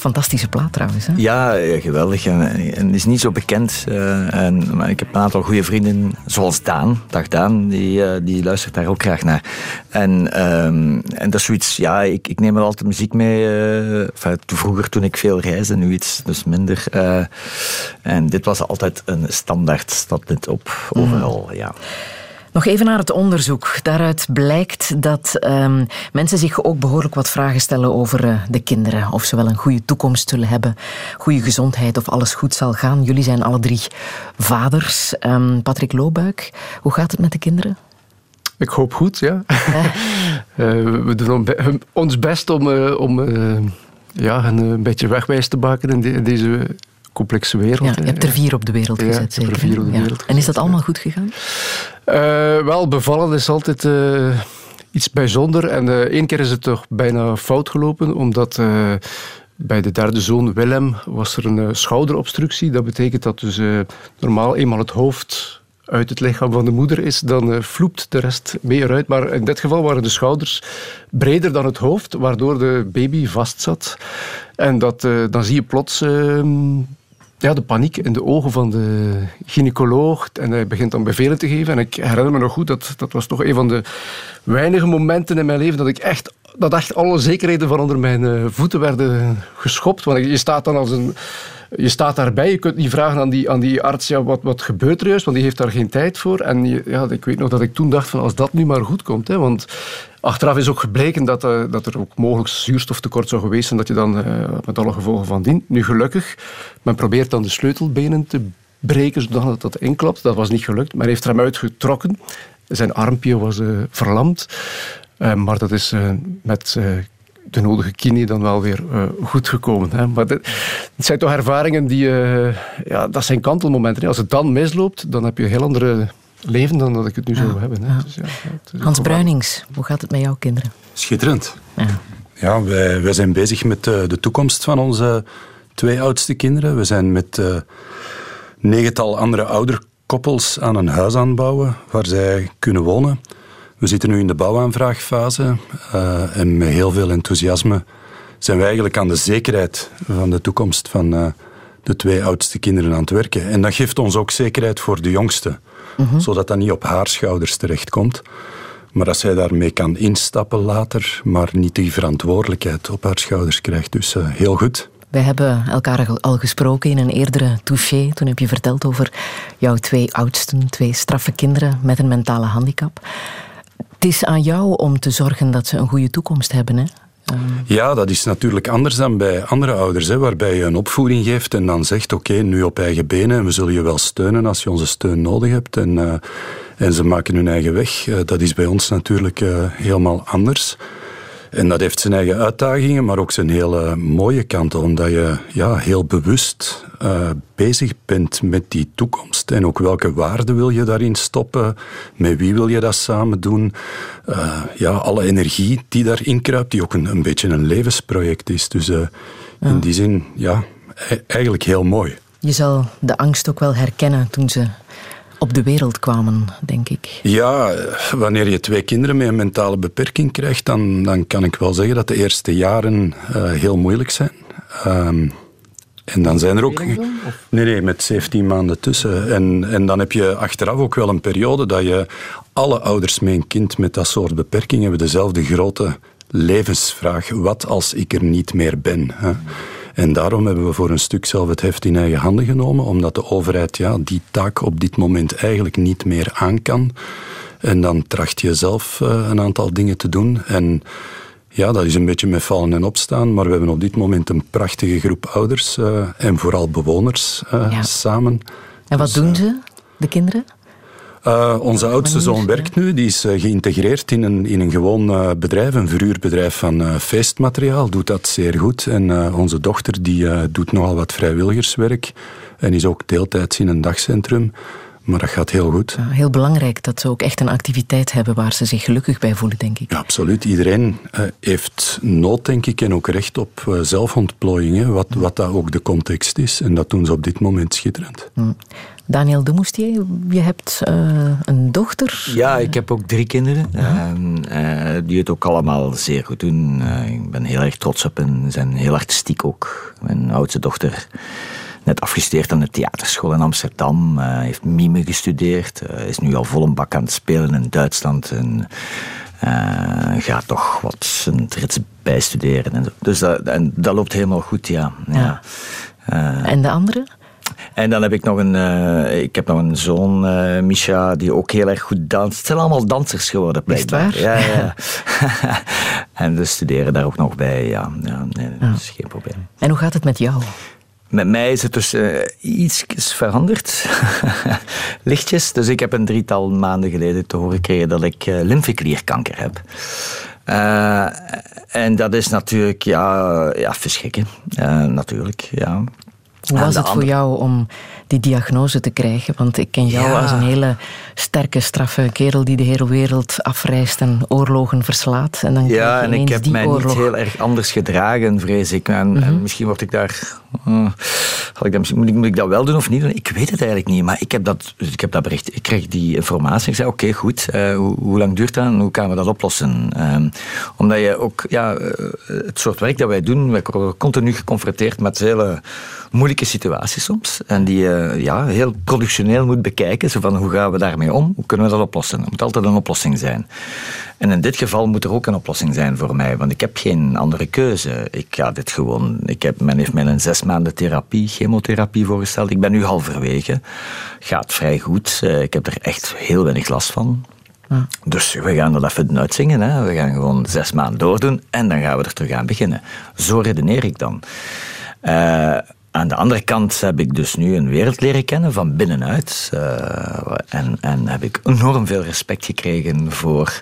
Fantastische plaat trouwens. Hè? Ja, geweldig. En, en is niet zo bekend. Uh, en, maar ik heb een aantal goede vrienden, zoals Daan. Dag Daan, die, uh, die luistert daar ook graag naar. En, um, en dat is zoiets, ja, ik, ik neem er altijd muziek mee. Uh, enfin, vroeger toen ik veel reisde, nu iets dus minder. en dit was altijd een standaard, staat dit op overal, mm. ja. Nog even naar het onderzoek. Daaruit blijkt dat um, mensen zich ook behoorlijk wat vragen stellen over uh, de kinderen. Of ze wel een goede toekomst zullen hebben, goede gezondheid, of alles goed zal gaan. Jullie zijn alle drie vaders. Um, Patrick Loobuik, hoe gaat het met de kinderen? Ik hoop goed, ja. uh, [laughs] we doen ons best om, uh, om ja, een beetje wegwijs te maken in, de, in deze complexe wereld. Ja, je hebt er vier op de wereld Ja, gezet, heb er zeker. vier op de Ja. wereld En is dat allemaal goed gegaan? Eh, wel, bevallen is altijd eh, iets bijzonder. En eh, één keer is het toch bijna fout gelopen, omdat bij de derde zoon, Willem, was er een schouderobstructie. Dat betekent dat dus normaal eenmaal het hoofd uit het lichaam van de moeder is, dan vloept de rest mee eruit. Maar in dit geval waren de schouders breder dan het hoofd, waardoor de baby vastzat. En dat, dan zie je plots... ja, de paniek in de ogen van de gynaecoloog. En hij begint dan bevelen te geven. En ik herinner me nog goed, dat, dat was toch een van de weinige momenten in mijn leven dat ik echt, dat echt alle zekerheden van onder mijn eh, voeten werden geschopt. Want je staat dan als een... Je staat daarbij, je kunt niet vragen aan die, aan die arts, ja, wat, wat gebeurt er juist, want die heeft daar geen tijd voor. En ja, ik weet nog dat ik toen dacht, van, als dat nu maar goed komt. Hè, want achteraf is ook gebleken dat, eh, dat er ook mogelijk zuurstoftekort zou geweest zijn, dat je dan eh, met alle gevolgen van dien. Nu gelukkig, men probeert dan de sleutelbenen te breken, zodat dat inklapt. Dat was niet gelukt. Men heeft hem uitgetrokken. Zijn armpje was eh, verlamd. Maar dat is met de nodige kine dan wel weer goed gekomen. Hè. Maar dit, het zijn toch ervaringen die... ja, dat zijn kantelmomenten. Hè. Als het dan misloopt, dan heb je heel andere leven dan dat ik het nu zou hebben. Hè. Dus ja, Hans Bruinings, hoe gaat het met jouw kinderen? Schitterend. Ja. Ja, wij, wij zijn bezig met eh, de toekomst van onze twee oudste kinderen. We zijn met eh negental andere ouderkoppels aan een huis aanbouwen waar zij kunnen wonen. We zitten nu in de bouwaanvraagfase eh, en met heel veel enthousiasme zijn we eigenlijk aan de zekerheid van de toekomst van eh, de twee oudste kinderen aan het werken. En dat geeft ons ook zekerheid voor de jongste, zodat dat niet op haar schouders terechtkomt. Maar dat zij daarmee kan instappen later, maar niet die verantwoordelijkheid op haar schouders krijgt. Dus eh, heel goed. Wij hebben elkaar al gesproken in een eerdere touché. Toen heb je verteld over jouw twee oudsten, twee straffe kinderen met een mentale handicap. Het is aan jou om te zorgen dat ze een goede toekomst hebben, hè? Ja, dat is natuurlijk anders dan bij andere ouders, hè, waarbij je een opvoeding geeft en dan zegt: Oké, nu op eigen benen, en we zullen je wel steunen als je onze steun nodig hebt. En, eh, en ze maken hun eigen weg. Eh, dat is bij ons natuurlijk eh, helemaal anders. En dat heeft zijn eigen uitdagingen, maar ook zijn hele mooie kanten, omdat je ja, heel bewust eh, bezig bent met die toekomst. En ook welke waarden wil je daarin stoppen? Met wie wil je dat samen doen? Eh, ja, alle energie die daarin kruipt, die ook een, een beetje een levensproject is. Dus eh, in die zin, ja, e- eigenlijk heel mooi. Je zal de angst ook wel herkennen toen ze op de wereld kwamen, denk ik. Ja, wanneer je twee kinderen met een mentale beperking krijgt, dan, dan kan ik wel zeggen dat de eerste jaren eh, heel moeilijk zijn. Ehm, en dan zijn er ook. Nee, nee, met 17 maanden tussen. En, en dan heb je achteraf ook wel een periode dat je. Alle ouders met een kind met dat soort beperking hebben dezelfde grote levensvraag. Wat als ik er niet meer ben? Hè? En daarom hebben we voor een stuk zelf het heft in eigen handen genomen, omdat de overheid ja, die taak op dit moment eigenlijk niet meer aan kan. En dan tracht je zelf eh, een aantal dingen te doen. En ja, dat is een beetje met vallen en opstaan, maar we hebben op dit moment een prachtige groep ouders eh, en vooral bewoners eh, Ja. samen. En wat Dus, doen ze, de kinderen? Eh, onze oudste zoon werkt nu, die is eh, geïntegreerd in een, in een gewoon eh, bedrijf, een verhuurbedrijf van feestmateriaal, doet dat zeer goed. En onze dochter die doet nogal wat vrijwilligerswerk en is ook deeltijds in een dagcentrum. Maar dat gaat heel goed. Ja, heel belangrijk dat ze ook echt een activiteit hebben waar ze zich gelukkig bij voelen, denk ik. Ja, absoluut. Iedereen eh, heeft nood, denk ik, en ook recht op eh, zelfontplooiing, hè, wat, wat dat ook de context is. En dat doen ze op dit moment schitterend. Hm. Daniel de Moustier, je hebt eh, een dochter. Ja, ik heb ook drie kinderen. En, eh, die het ook allemaal zeer goed doen. Eh, ik ben heel erg trots op hen. Ze zijn heel artistiek ook. Mijn oudste dochter, net afgestudeerd aan de theaterschool in Amsterdam, eh, heeft mime gestudeerd. eh, is nu al vol een bak aan het spelen in Duitsland. En, eh, gaat toch wat zijn trits bijstuderen. En zo. Dus dat, en dat loopt helemaal goed, ja. ja. En de andere? en dan heb ik nog een, ik heb nog een zoon, eh Misha, die ook heel erg goed danst. Het zijn allemaal dansers geworden, Is het blijkbaar. waar? Ja, ja. [laughs] [laughs] en we studeren daar ook nog bij, ja. ja nee, dat is geen probleem. En hoe gaat het met jou? Met mij is het dus eh, iets veranderd. [laughs] Lichtjes. Dus ik heb een drietal maanden geleden te horen gekregen dat ik eh, lymfeklierkanker heb. Eh, en dat is natuurlijk, ja, ja verschrikken. Natuurlijk, ja. Hoe was het voor jou om die diagnose te krijgen? Want ik ken jou als een hele sterke, straffe kerel die de hele wereld afreist en oorlogen verslaat. En dan ja, en ik heb mij oorlog. niet heel erg anders gedragen, vrees ik. En, Mhm. en misschien word ik daar... eh, had ik dat, moet, ik, dat wel doen of niet doen? Ik weet het eigenlijk niet. Maar ik heb dat, dus ik heb dat bericht. Ik kreeg die informatie. Ik zei, oké, goed. eh, hoe, lang duurt dat en hoe gaan we dat oplossen? Ehm, omdat je ook... Ja, eh, het soort werk dat wij doen, wij worden continu geconfronteerd met hele moeilijke situaties soms. En die je ja, heel productioneel moet bekijken. Zo van, hoe gaan we daarmee om? Hoe kunnen we dat oplossen? Er moet altijd een oplossing zijn. En in dit geval moet er ook een oplossing zijn voor mij, want ik heb geen andere keuze. Ik ga dit gewoon. Ik heb, men heeft mij een zes maanden therapie, chemotherapie voorgesteld. Ik ben nu halverwege. Gaat vrij goed. Eh, Ik heb er echt heel weinig last van. Dus we gaan dat even uitzingen. Hè. We gaan gewoon zes maanden doordoen en dan gaan we er terug aan beginnen. Zo redeneer ik dan. Eh, aan de andere kant heb ik dus nu een wereld leren kennen van binnenuit. Eh, en, en heb ik enorm veel respect gekregen voor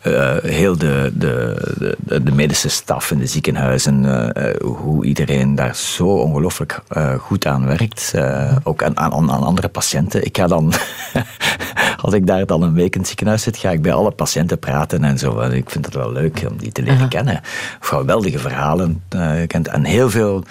eh, heel de, de, de, de medische staf in de ziekenhuizen. eh, hoe iedereen daar zo ongelooflijk goed aan werkt. Ook aan, aan, aan andere patiënten. Ik ga dan, [laughs] als ik daar dan een week in het ziekenhuis zit, ga ik bij alle patiënten praten en zo. En ik vind het wel leuk om die te leren kennen. Geweldige verhalen. kent en heel veel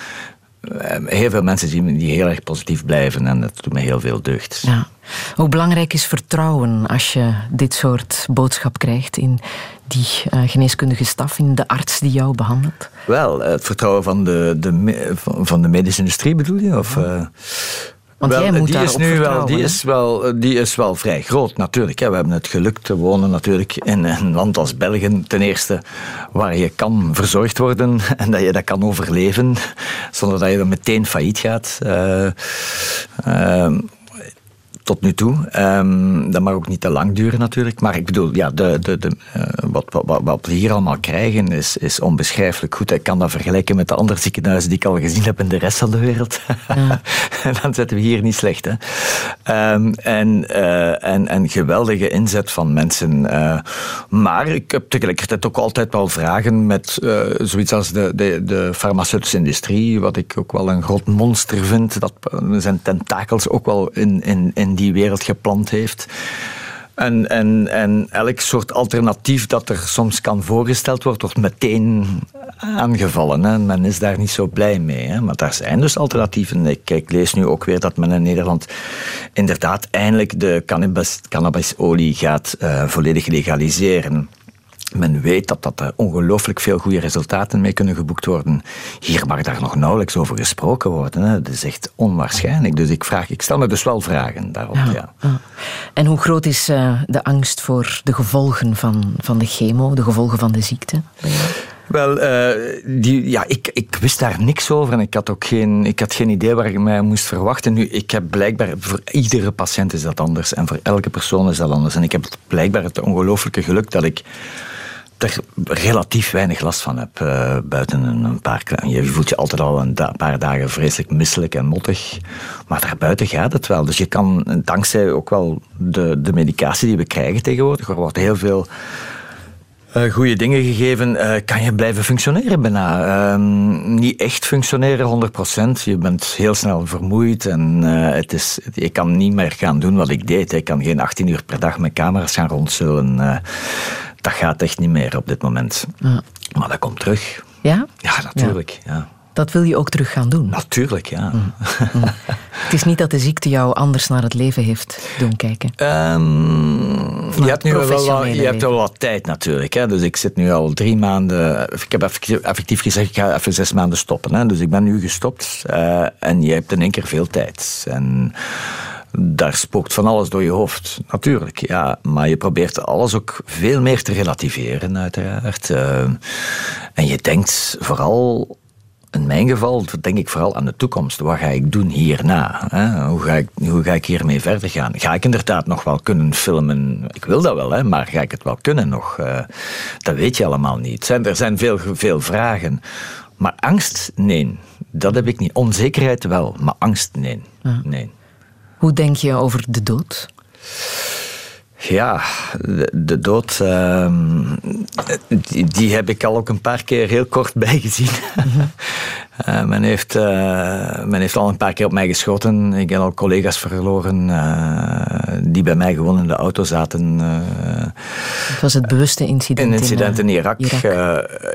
heel veel mensen die, die heel erg positief blijven en dat doet me heel veel deugd. Ja. Hoe belangrijk is vertrouwen als je dit soort boodschap krijgt in die eh, geneeskundige staf, in de arts die jou behandelt? Wel, het vertrouwen van de, de, van de medische industrie bedoel je? Of, eh? Want wel, jij moet die is nu wel, die is wel, eh, die is wel vrij groot natuurlijk. Hè. We hebben het geluk te wonen natuurlijk in een land als België ten eerste, waar je kan verzorgd worden [laughs] en dat je dat kan overleven zonder dat je dan meteen failliet gaat. Ehm, tot nu toe. Ehm, dat mag ook niet te lang duren natuurlijk. Maar ik bedoel, ja, de, de, de, eh, wat, wat, wat- we hier allemaal krijgen is, is onbeschrijfelijk goed. Ik kan dat vergelijken met de andere ziekenhuizen die ik al gezien heb in de rest van de wereld. [laughs] Dan zitten we hier niet slecht. Hè? Ehm, en, eh, en, en geweldige inzet van mensen. eh, maar ik heb tegelijkertijd ook altijd wel vragen met zoiets als de, de, de farmaceutische industrie, wat ik ook wel een groot monster vind, dat zijn tentakels ook wel in, in, in die wereld geplant heeft. En, en, en elk soort alternatief dat er soms kan voorgesteld wordt, wordt meteen aangevallen. Hè. Men is daar niet zo blij mee. Hè. Maar daar zijn dus alternatieven. Ik, ik lees nu ook weer dat men in Nederland inderdaad eindelijk de cannabis, cannabisolie gaat eh, volledig legaliseren. Men weet dat, dat er ongelooflijk veel goede resultaten mee kunnen geboekt worden. Hier mag daar nog nauwelijks over gesproken worden. Hè. Dat is echt onwaarschijnlijk. Dus ik, vraag, ik stel me dus wel vragen daarop. Ja. Ja. En hoe groot is eh, de angst voor de gevolgen van, van de chemo, de gevolgen van de ziekte? Wel, eh, die, ja, ik, ik wist daar niks over en ik had ook geen, ik had geen idee waar ik mij moest verwachten. Nu, ik heb blijkbaar, voor iedere patiënt is dat anders en voor elke persoon is dat anders. En ik heb blijkbaar het ongelooflijke geluk dat ik er relatief weinig last van heb. eh, buiten een, paar. Je voelt je altijd al een paar dagen vreselijk misselijk en mottig. Maar daarbuiten gaat het wel. Dus je kan, dankzij ook wel de, de medicatie die we krijgen tegenwoordig, er wordt heel veel eh goede dingen gegeven, eh, kan je blijven functioneren bijna. Ehm, niet echt functioneren, 100%. Je bent heel snel vermoeid en eh, het is, je kan niet meer gaan doen wat ik deed. Ik kan geen 18 uur per dag met camera's gaan rondzullen. Dat gaat echt niet meer op dit moment. Ja. Maar dat komt terug. Ja? Ja, natuurlijk. Ja. Dat wil je ook terug gaan doen. Natuurlijk, ja. Het is niet dat de ziekte jou anders naar het leven heeft doen kijken. Ehm, je hebt nu wel, wat, je hebt wel wat tijd natuurlijk. Hè? Dus ik zit nu al drie maanden. Ik heb effectief, gezegd, ik ga even zes maanden stoppen. Hè? Dus ik ben nu gestopt. eh, en je hebt in één keer veel tijd. En daar spookt van alles door je hoofd. Natuurlijk, ja. Maar je probeert alles ook veel meer te relativeren, uiteraard. Eh, en je denkt vooral in mijn geval denk ik vooral aan de toekomst. Wat ga ik doen hierna? Hè? Hoe, ga ik, hoe ga ik hiermee verder gaan? Ga ik inderdaad nog wel kunnen filmen? Ik wil dat wel, hè? maar ga ik het wel kunnen nog? Eh, dat weet je allemaal niet. Zijn, er zijn veel, veel vragen. Maar angst, nee. Dat heb ik niet. Onzekerheid wel, maar angst, nee. nee. Hoe denk je over de dood? Ja, de, dood, ehm, die, die heb ik al ook een paar keer heel kort [laughs] bijgezien. Uh, men, heeft, uh, men heeft al een paar keer op mij geschoten. Ik heb al collega's verloren uh, die bij mij gewoon in de auto zaten. het was het bewuste incident. Een incident in, Irak. Irak.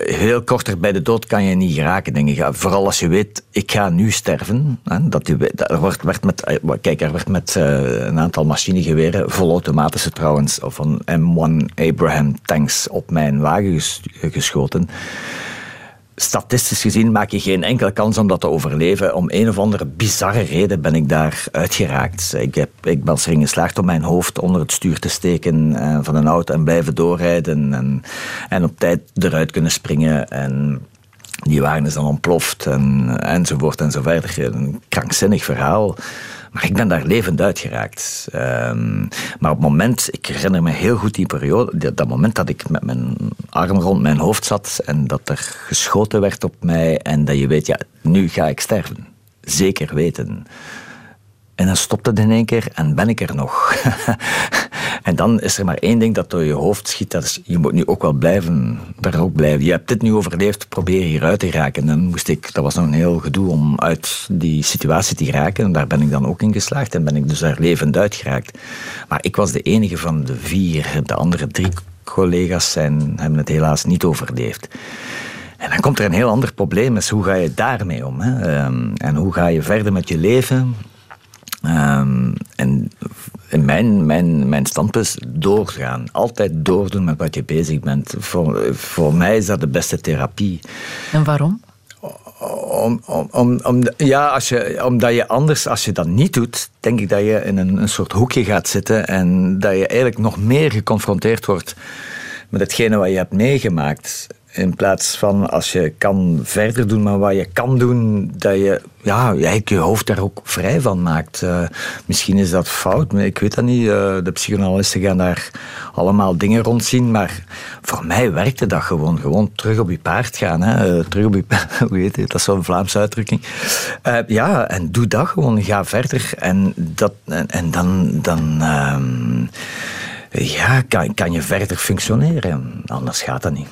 heel korter bij de dood kan je niet geraken, denk ik. Vooral als je weet, ik ga nu sterven. Hè, dat u, er wordt, werd met, kijk, er werd met een aantal machinegeweren, volautomatische trouwens, van M1 Abraham tanks op mijn wagen geschoten statistisch gezien maak je geen enkele kans om dat te overleven. Om een of andere bizarre reden ben ik daar uitgeraakt. Ik, heb, ik ben erin geslaagd om mijn hoofd onder het stuur te steken eh, van een auto en blijven doorrijden. En, en op tijd eruit kunnen springen. En die wagen is dan ontploft en, enzovoort en zo verder. Een krankzinnig verhaal. Maar ik ben daar levend uitgeraakt. Um, maar op het moment, ik herinner me heel goed die periode, dat moment dat ik met mijn arm rond mijn hoofd zat en dat er geschoten werd op mij en dat je weet, ja, nu ga ik sterven. Zeker weten. En dan stopt het in één keer en ben ik er nog. [laughs] en dan is er maar één ding dat door je hoofd schiet. Dat is, je moet nu ook wel blijven, daar ook blijven. Je hebt dit nu overleefd, probeer hieruit te raken. En dan moest ik, dat was nog een heel gedoe om uit die situatie te raken. En daar ben ik dan ook in geslaagd en ben ik dus daar levend uit geraakt. Maar ik was de enige van de vier. De andere drie collega's zijn, hebben het helaas niet overleefd. En dan komt er een heel ander probleem, is hoe ga je daarmee om? Hè? Ehm, en hoe ga je verder met je leven? Um, en in mijn, mijn, mijn standpunt is doorgaan. Altijd doordoen met wat je bezig bent. Voor, voor mij is dat de beste therapie. En waarom? Om, om, om, om, ja, als je, omdat je anders, als je dat niet doet, denk ik dat je in een, een soort hoekje gaat zitten en dat je eigenlijk nog meer geconfronteerd wordt met hetgene wat je hebt meegemaakt. In plaats van als je kan verder doen, maar wat je kan doen, dat je ja, eigenlijk je hoofd daar ook vrij van maakt. Uh, misschien is dat fout, maar ik weet dat niet. Uh, de psychoanalisten gaan daar allemaal dingen rondzien. Maar voor mij werkte dat gewoon. Gewoon terug op je paard gaan. Hè. Uh, terug op je [laughs] Hoe heet het? Dat is zo'n Vlaamse uitdrukking. ja, en doe dat gewoon. Ga verder. En, dat, en, en dan... dan ehm, ja, kan, kan je verder functioneren. Anders gaat dat niet.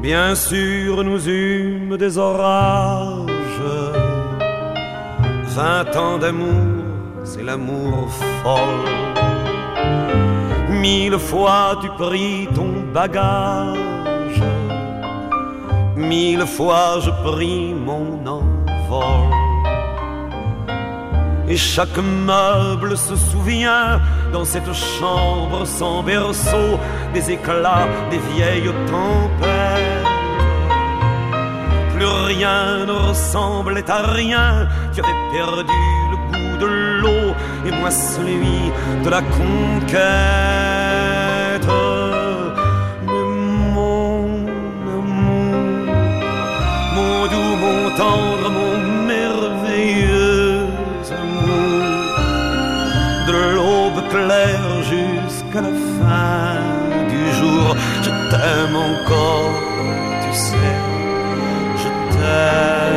Bien sûr, nous eûmes des orages. Vingt ans d'amour, c'est l'amour folle. Mille fois tu pris ton bagage. Mille fois je pris mon envol. Et chaque meuble se souvient dans cette chambre sans berceau des éclats des vieilles tempêtes. Plus rien ne ressemblait à rien, tu avais perdu de l'eau et moi celui de la conquête. Mais mon amour, mon doux, mon tendre, mon merveilleux amour, de l'aube claire jusqu'à la fin du jour, je t'aime encore, tu sais, je t'aime.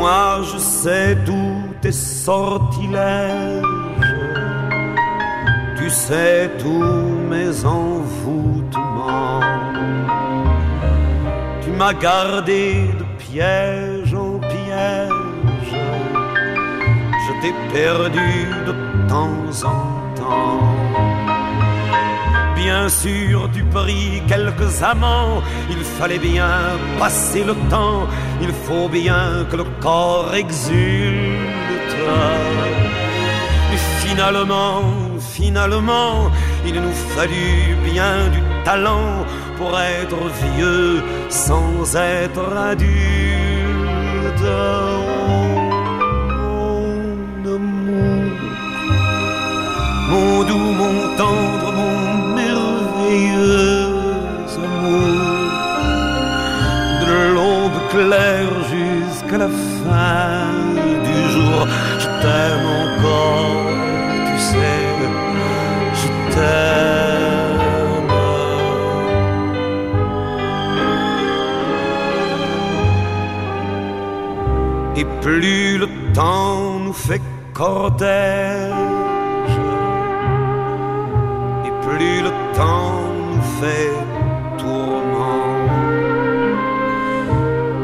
Moi je sais tous tes sortilèges, tu sais tous mes envoûtements. Tu m'as gardé de piège en piège, je t'ai perdu de temps en temps. Bien sûr, tu pris quelques amants, il fallait bien passer le temps, il faut bien que le corps exulte. Et finalement, finalement, il nous fallut bien du talent pour être vieux sans être adulte. doux, mon tendre, de l'aube claire jusqu'à la fin du jour. Je t'aime encore, tu sais, je t'aime. Et plus le temps nous fait cordel. plus le temps fait.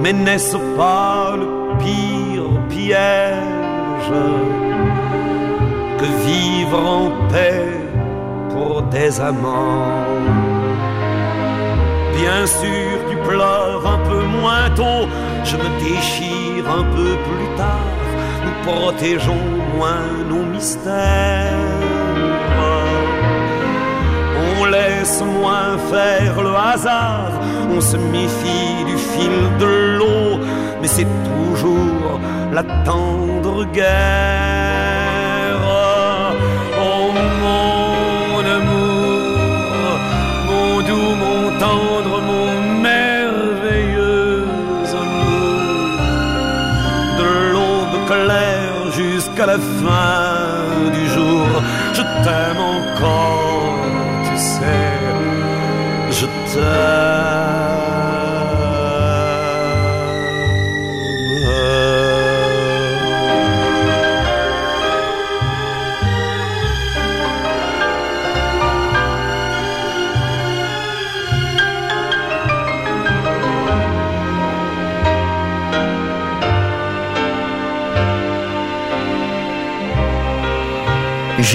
Mais n'est-ce pas le pire piège que vivre en paix pour des amants? Bien sûr, tu pleures un peu moins tôt, je me déchire un peu plus tard, nous protégeons moins nos mystères. Laisse moins faire le hasard, on se méfie du fil de l'eau, mais c'est toujours la tendre guerre. Oh mon amour, mon doux, mon tendre, mon merveilleux amour, de l'aube claire jusqu'à la fin du jour, je t'aime encore, je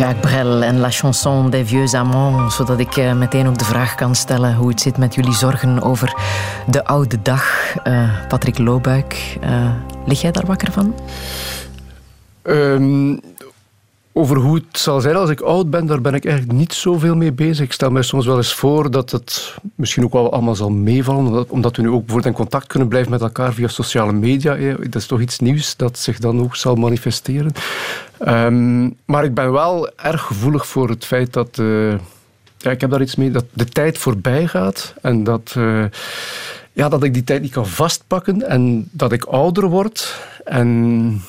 Jacques Brel en La Chanson des Vieux Amants, zodat ik eh, meteen ook de vraag kan stellen hoe het zit met jullie zorgen over de oude dag. Eh, Patrick Loobuik, eh, lig jij daar wakker van? Ehm, over hoe het zal zijn als ik oud ben, daar ben ik eigenlijk niet zoveel mee bezig. Ik stel mij soms wel eens voor dat het misschien ook wel allemaal zal meevallen, omdat, omdat we nu ook bijvoorbeeld in contact kunnen blijven met elkaar via sociale media. Dat is toch iets nieuws dat zich dan ook zal manifesteren. Ehm, maar ik ben wel erg gevoelig voor het feit dat... eh, ja, ik heb daar iets mee, dat de tijd voorbij gaat en dat... eh, ja, dat ik die tijd niet kan vastpakken en dat ik ouder word. En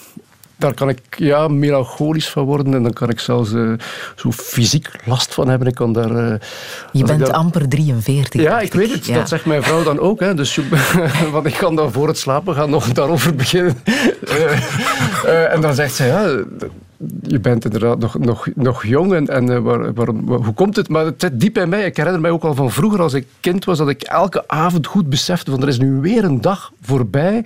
daar kan ik ja, melancholisch van worden en dan kan ik zelfs eh, zo fysiek last van hebben. Ik kan daar, eh, Je ik bent daar- amper 43. Ja, dacht ik weet het. Ja. Dat zegt mijn vrouw dan ook. Hè. Dus [laughs] want ik kan dan voor het slapen gaan nog daarover beginnen. [laughs] Eh, en dan zegt ze, ja, je bent inderdaad nog, nog, nog jong en, en waar, waarom- waar- hoe komt het? Maar het zit diep in mij. Ik herinner mij ook al van vroeger, als ik kind was, dat ik elke avond goed besefte van er is nu weer een dag voorbij.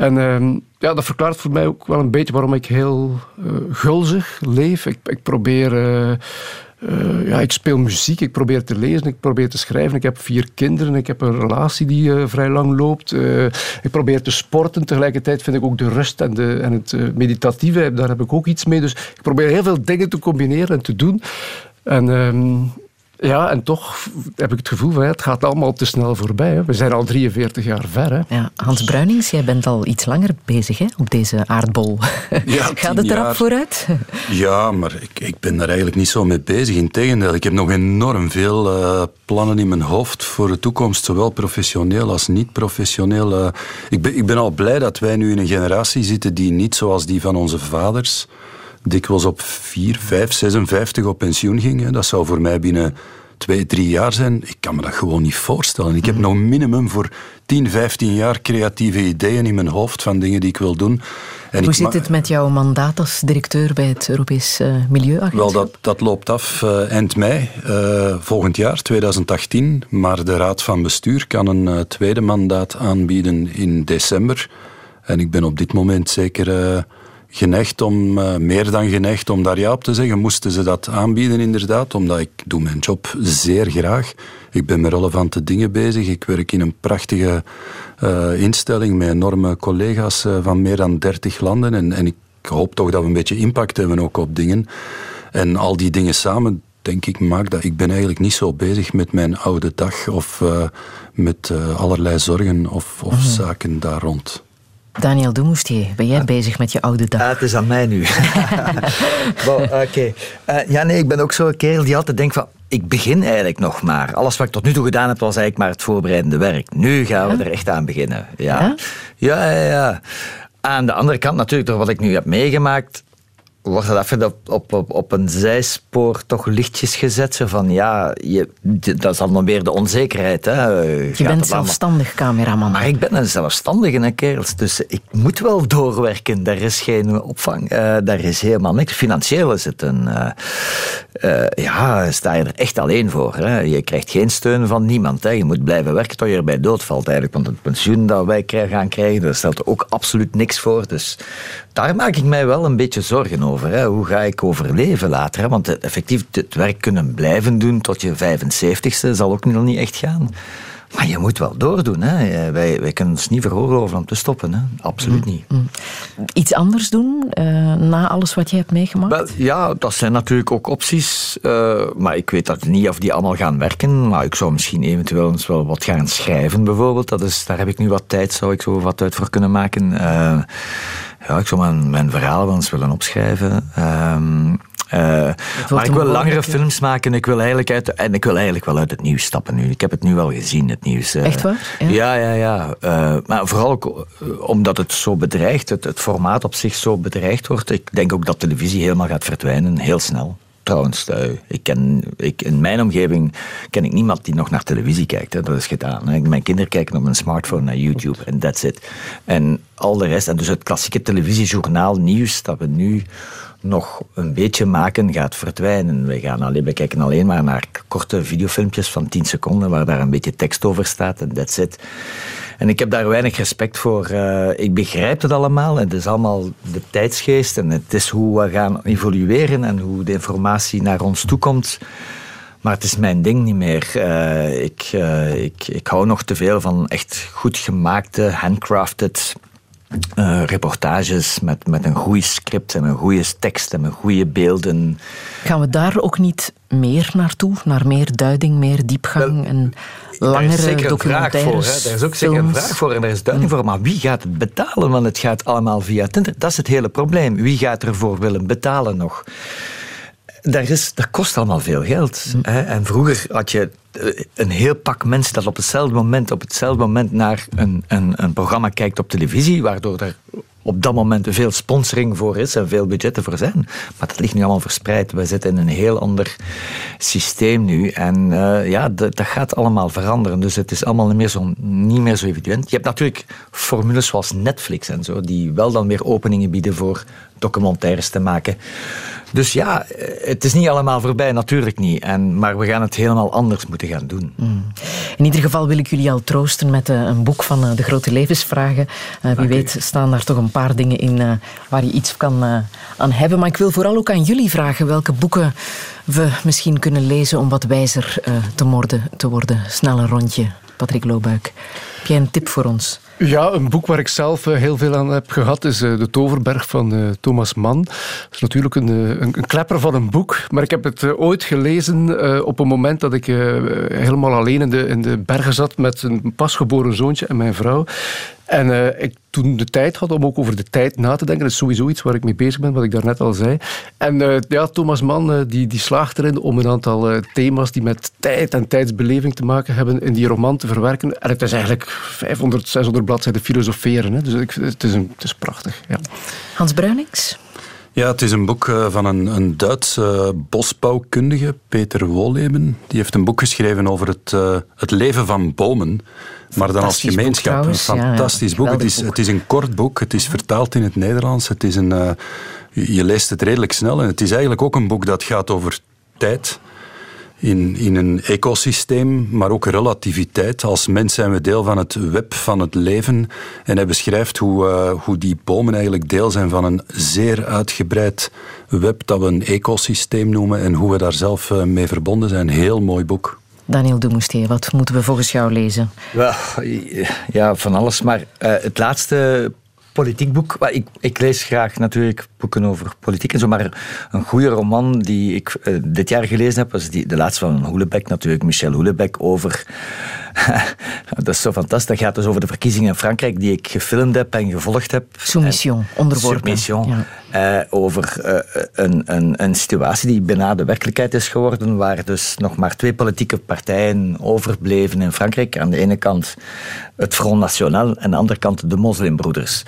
En ehm, ja, dat verklaart voor mij ook wel een beetje waarom ik heel eh, gulzig leef. Ik, ik probeer... eh, eh, ja, ik speel muziek, ik probeer te lezen, ik probeer te schrijven. Ik heb vier kinderen, ik heb een relatie die vrij lang loopt. Ik probeer te sporten. Tegelijkertijd vind ik ook de rust en, de, en het meditatieve, daar heb ik ook iets mee. Dus ik probeer heel veel dingen te combineren en te doen. En ehm, ja, en toch heb ik het gevoel van het gaat allemaal te snel voorbij. Hè. We zijn al 43 jaar ver. Hè. Ja, Hans Bruinings, jij bent al iets langer bezig hè, op deze aardbol. Ja, [laughs] Gaat het erop jaar. vooruit? Ja, maar ik, ik ben daar eigenlijk niet zo mee bezig. Integendeel, ik heb nog enorm veel eh, plannen in mijn hoofd voor de toekomst, zowel professioneel als niet professioneel. eh. ik, ben, ik ben al blij dat wij nu in een generatie zitten die niet zoals die van onze vaders dikwijls op 4, 5, 56 op pensioen ging. hè. Dat zou voor mij binnen twee, drie jaar zijn. Ik kan me dat gewoon niet voorstellen. Ik heb nog minimum voor 10, 15 jaar creatieve ideeën in mijn hoofd van dingen die ik wil doen. En Hoe zit het met jouw mandaat als directeur bij het Europees eh, Milieuagentschap? Wel, dat, dat loopt af eh, eind mei eh, volgend jaar, 2018. Maar de Raad van Bestuur kan een tweede mandaat aanbieden in december. En ik ben op dit moment zeker geneigd om, eh, meer dan geneigd om daar ja op te zeggen. Moesten ze dat aanbieden inderdaad, omdat ik doe mijn job zeer graag. Ik ben met relevante dingen bezig. Ik werk in een prachtige eh, instelling met enorme collega's eh, van meer dan 30 landen. En, en ik hoop toch dat we een beetje impact hebben ook op dingen. En al die dingen samen, denk ik, maakt dat ik ben eigenlijk niet zo bezig met mijn oude dag of met allerlei zorgen of, of zaken daar rond. Daniel Dumoustier, ben jij bezig met je oude dag? Ah, het is aan mij nu. [laughs] Bon, Oké. Eh, ja, nee, ik ben ook zo'n kerel die altijd denkt van... Ik begin eigenlijk nog maar. Alles wat ik tot nu toe gedaan heb, was eigenlijk maar het voorbereidende werk. Nu gaan we er echt aan beginnen. Ja. Ja, ja, ja. Aan de andere kant natuurlijk, door wat ik nu heb meegemaakt... wordt dat even op, op, op, op een zijspoor toch lichtjes gezet. Zo van, ja, je, dat is dan weer de onzekerheid. Hè. Je bent zelfstandig cameraman. Maar ik ben een zelfstandige, kerels. Dus ik moet wel doorwerken. Daar is geen opvang. Uh, daar is helemaal niks. Financieel is het een... Uh, uh, ja, sta je er echt alleen voor. Hè. Je krijgt geen steun van niemand. Hè. Je moet blijven werken tot je erbij doodvalt eigenlijk. Want het pensioen dat wij gaan krijgen, daar stelt ook absoluut niks voor. Dus daar maak ik mij wel een beetje zorgen over. Hè. Hoe ga ik overleven later? Hè? Want effectief het werk kunnen blijven doen tot je 75ste zal ook nog niet echt gaan. Maar je moet wel doordoen. Hè. Wij, wij kunnen ons niet veroorloven om te stoppen. Hè. Absoluut mm, niet. Mm. Iets anders doen uh, na alles wat je hebt meegemaakt? Wel, ja, dat zijn natuurlijk ook opties. Uh, maar ik weet dat niet of die allemaal gaan werken. Maar ik zou misschien eventueel eens wel wat gaan schrijven bijvoorbeeld. Dat is, daar heb ik nu wat tijd, zou ik zo wat uit voor kunnen maken. Uh, ja, ik zou mijn, mijn verhaal wel eens willen opschrijven. Um, uh, maar ik wil langere films maken. Ik wil eigenlijk uit, en ik wil eigenlijk wel uit het nieuws stappen nu. Ik heb het nu wel gezien, het nieuws. Uh, Echt waar? Ja, ja, ja. ja. Uh, maar vooral ook omdat het zo bedreigt, het, het formaat op zich zo bedreigd wordt. Ik denk ook dat televisie helemaal gaat verdwijnen, heel snel trouwens. Ik ken, ik, in mijn omgeving ken ik niemand die nog naar televisie kijkt. Hè. Dat is gedaan. Hè. Mijn kinderen kijken op een smartphone naar YouTube en that's it. En al de rest, en dus het klassieke televisiejournaal nieuws dat we nu nog een beetje maken gaat verdwijnen. We, gaan alleen, we kijken alleen maar naar korte videofilmpjes van 10 seconden waar daar een beetje tekst over staat en that's it. En ik heb daar weinig respect voor. Uh, ik begrijp het allemaal. Het is allemaal de tijdsgeest en het is hoe we gaan evolueren en hoe de informatie naar ons toe komt. Maar het is mijn ding niet meer. Uh, ik, uh, ik, ik hou nog te veel van echt goed gemaakte, handcrafted uh, reportages met, met een goed script en een goede tekst en met goede beelden. Gaan we daar ook niet meer naartoe? Naar meer duiding, meer diepgang en langere documentaires? Daar is ook zeker een vraag voor en daar is duiding voor. Maar wie gaat het betalen? Want het gaat allemaal via Tinder. Dat is het hele probleem. Wie gaat ervoor willen betalen nog? Daar is, dat kost allemaal veel geld. Hm. Hè? En vroeger had je eh, een heel pak mensen dat op hetzelfde moment, op hetzelfde moment naar een, een, een programma kijkt op televisie, waardoor er op dat moment veel sponsoring voor is en veel budgetten voor zijn. Maar dat ligt nu allemaal verspreid. We zitten in een heel ander systeem nu. En uh, ja, dat gaat allemaal veranderen. Dus het is allemaal niet meer, zo, niet meer zo evident. Je hebt natuurlijk formules zoals Netflix en zo, die wel dan weer openingen bieden voor documentaires te maken. Dus ja, het is niet allemaal voorbij, natuurlijk niet. En, maar we gaan het helemaal anders moeten gaan doen. Mm. In ieder geval wil ik jullie al troosten met uh, een boek van uh, de grote levensvragen. Uh, wie weet staan daar toch een paar dingen in waar je iets kan aan hebben. Maar ik wil vooral ook aan jullie vragen welke boeken we misschien kunnen lezen om wat wijzer te, worden, te worden. Snel een rondje, Patrick Loobuik. Heb jij een tip voor ons? Ja, een boek waar ik zelf eh, heel veel aan heb gehad is eh, De Toverberg van eh, Thomas Mann. Dat is natuurlijk een, een, een klepper van een boek, maar ik heb het ooit gelezen op een moment dat ik helemaal alleen in de, in de bergen zat met een pasgeboren zoontje en mijn vrouw. En ik toen de tijd had om ook over de tijd na te denken. Dat is sowieso iets waar ik mee bezig ben, wat ik daarnet al zei. En uh, ja, Thomas Mann uh, die, die slaagt erin om een aantal thema's die met tijd en tijdsbeleving te maken hebben in die roman te verwerken. En het is eigenlijk 500, 600 bladzijden filosoferen. Hè. Dus ik, het, is een, het is prachtig. Ja. Hans Bruinings? Ja, het is een boek van een, een Duitse bosbouwkundige, Peter Wolleben. Die heeft een boek geschreven over het, het leven van bomen. Maar dan als gemeenschap. een fantastisch boek. Het, is, het is een kort boek. Het is vertaald in het Nederlands. Het is een, uh, je leest het redelijk snel. En het is eigenlijk ook een boek dat gaat over tijd. In, in een ecosysteem, maar ook relativiteit. Als mens zijn we deel van het web van het leven. En hij beschrijft hoe, uh, hoe die bomen eigenlijk deel zijn van een zeer uitgebreid web dat we een ecosysteem noemen en hoe we daar zelf uh, mee verbonden zijn. Heel mooi boek. Daniel Dumoestier, wat moeten we volgens jou lezen? Wel, ja, van alles. Maar uh, het laatste politiek boek. Ik, ik, lees graag natuurlijk boeken over politiek en zo, maar een goede roman die ik uh, dit jaar gelezen heb, was die, de laatste van Hoelebeck natuurlijk, Michel Hoelebeck, over... [laughs] dat is zo fantastisch. Dat gaat dus over de verkiezingen in Frankrijk die ik gefilmd heb en gevolgd heb. Soumission, onderworpen. Soumission. Ja. eh, over eh, een, een, een situatie die bijna de werkelijkheid is geworden, waar dus nog maar twee politieke partijen overbleven in Frankrijk. Aan de ene kant het Front National en aan de andere kant de moslimbroeders.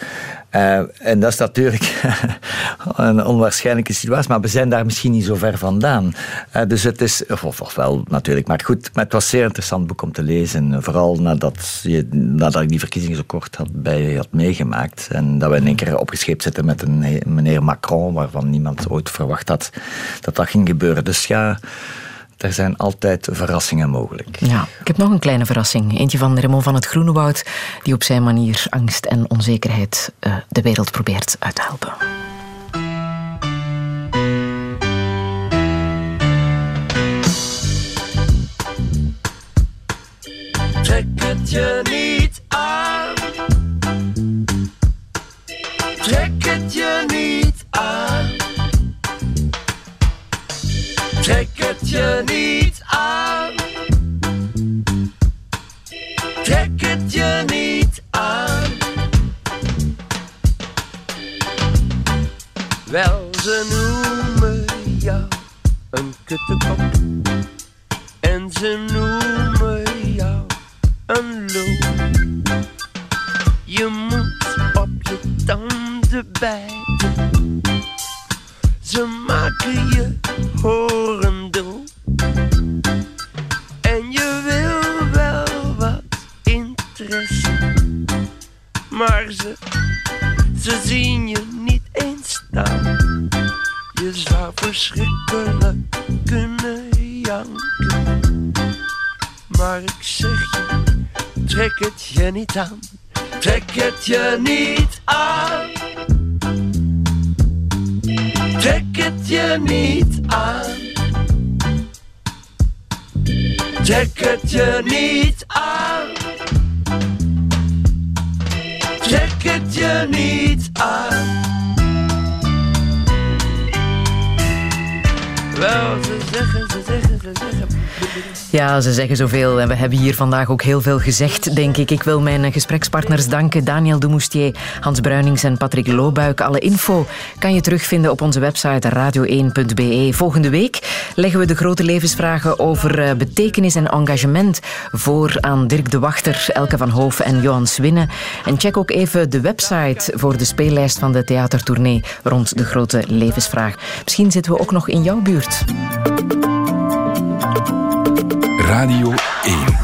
Uh, en dat is natuurlijk [laughs] een onwaarschijnlijke situatie, maar we zijn daar misschien niet zo ver vandaan. Uh, dus het is, of, wel natuurlijk, maar goed, het was zeer interessant boek om te lezen. Vooral nadat, je, nadat ik die verkiezingen zo kort had, bij had meegemaakt. En dat we in één keer opgescheept zitten met een meneer Macron, waarvan niemand ooit verwacht had dat dat ging gebeuren. Dus ja er zijn altijd verrassingen mogelijk. Ja, ik heb nog een kleine verrassing. Eentje van Raymond van het Groenewoud, die op zijn manier angst en onzekerheid uh, de wereld probeert uit te helpen. Trek het je niet aan. Trek het je niet aan. Je niet aan. Trek het je niet aan. Wel, ze noemen jou een kuttekop. En ze noemen jou een loon. Je moet op je tanden bijten. Ze maken je horendel. Maar ze, ze zien je niet eens staan. Je zou verschrikkelijk kunnen janken. Maar ik zeg je, trek het je niet aan. Trek het je niet aan. Trek het je niet aan. Trek het je niet aan. Trek het je niet aan. Wel, ze zeggen, ze zeggen, ze zeggen. Ja, ze zeggen zoveel en we hebben hier vandaag ook heel veel gezegd, denk ik. Ik wil mijn gesprekspartners danken. Daniel Demoustier, Hans Bruinings en Patrick Loobuik. Alle info kan je terugvinden op onze website radio1.be. Volgende week leggen we de grote levensvragen over eh, betekenis en engagement voor aan Dirk de Wachter, Elke van Hoof en Johan Swinnen. En check ook even de website voor de speellijst van de theatertournee rond de grote levensvraag. Misschien zitten we ook nog in jouw buurt. Radio 1.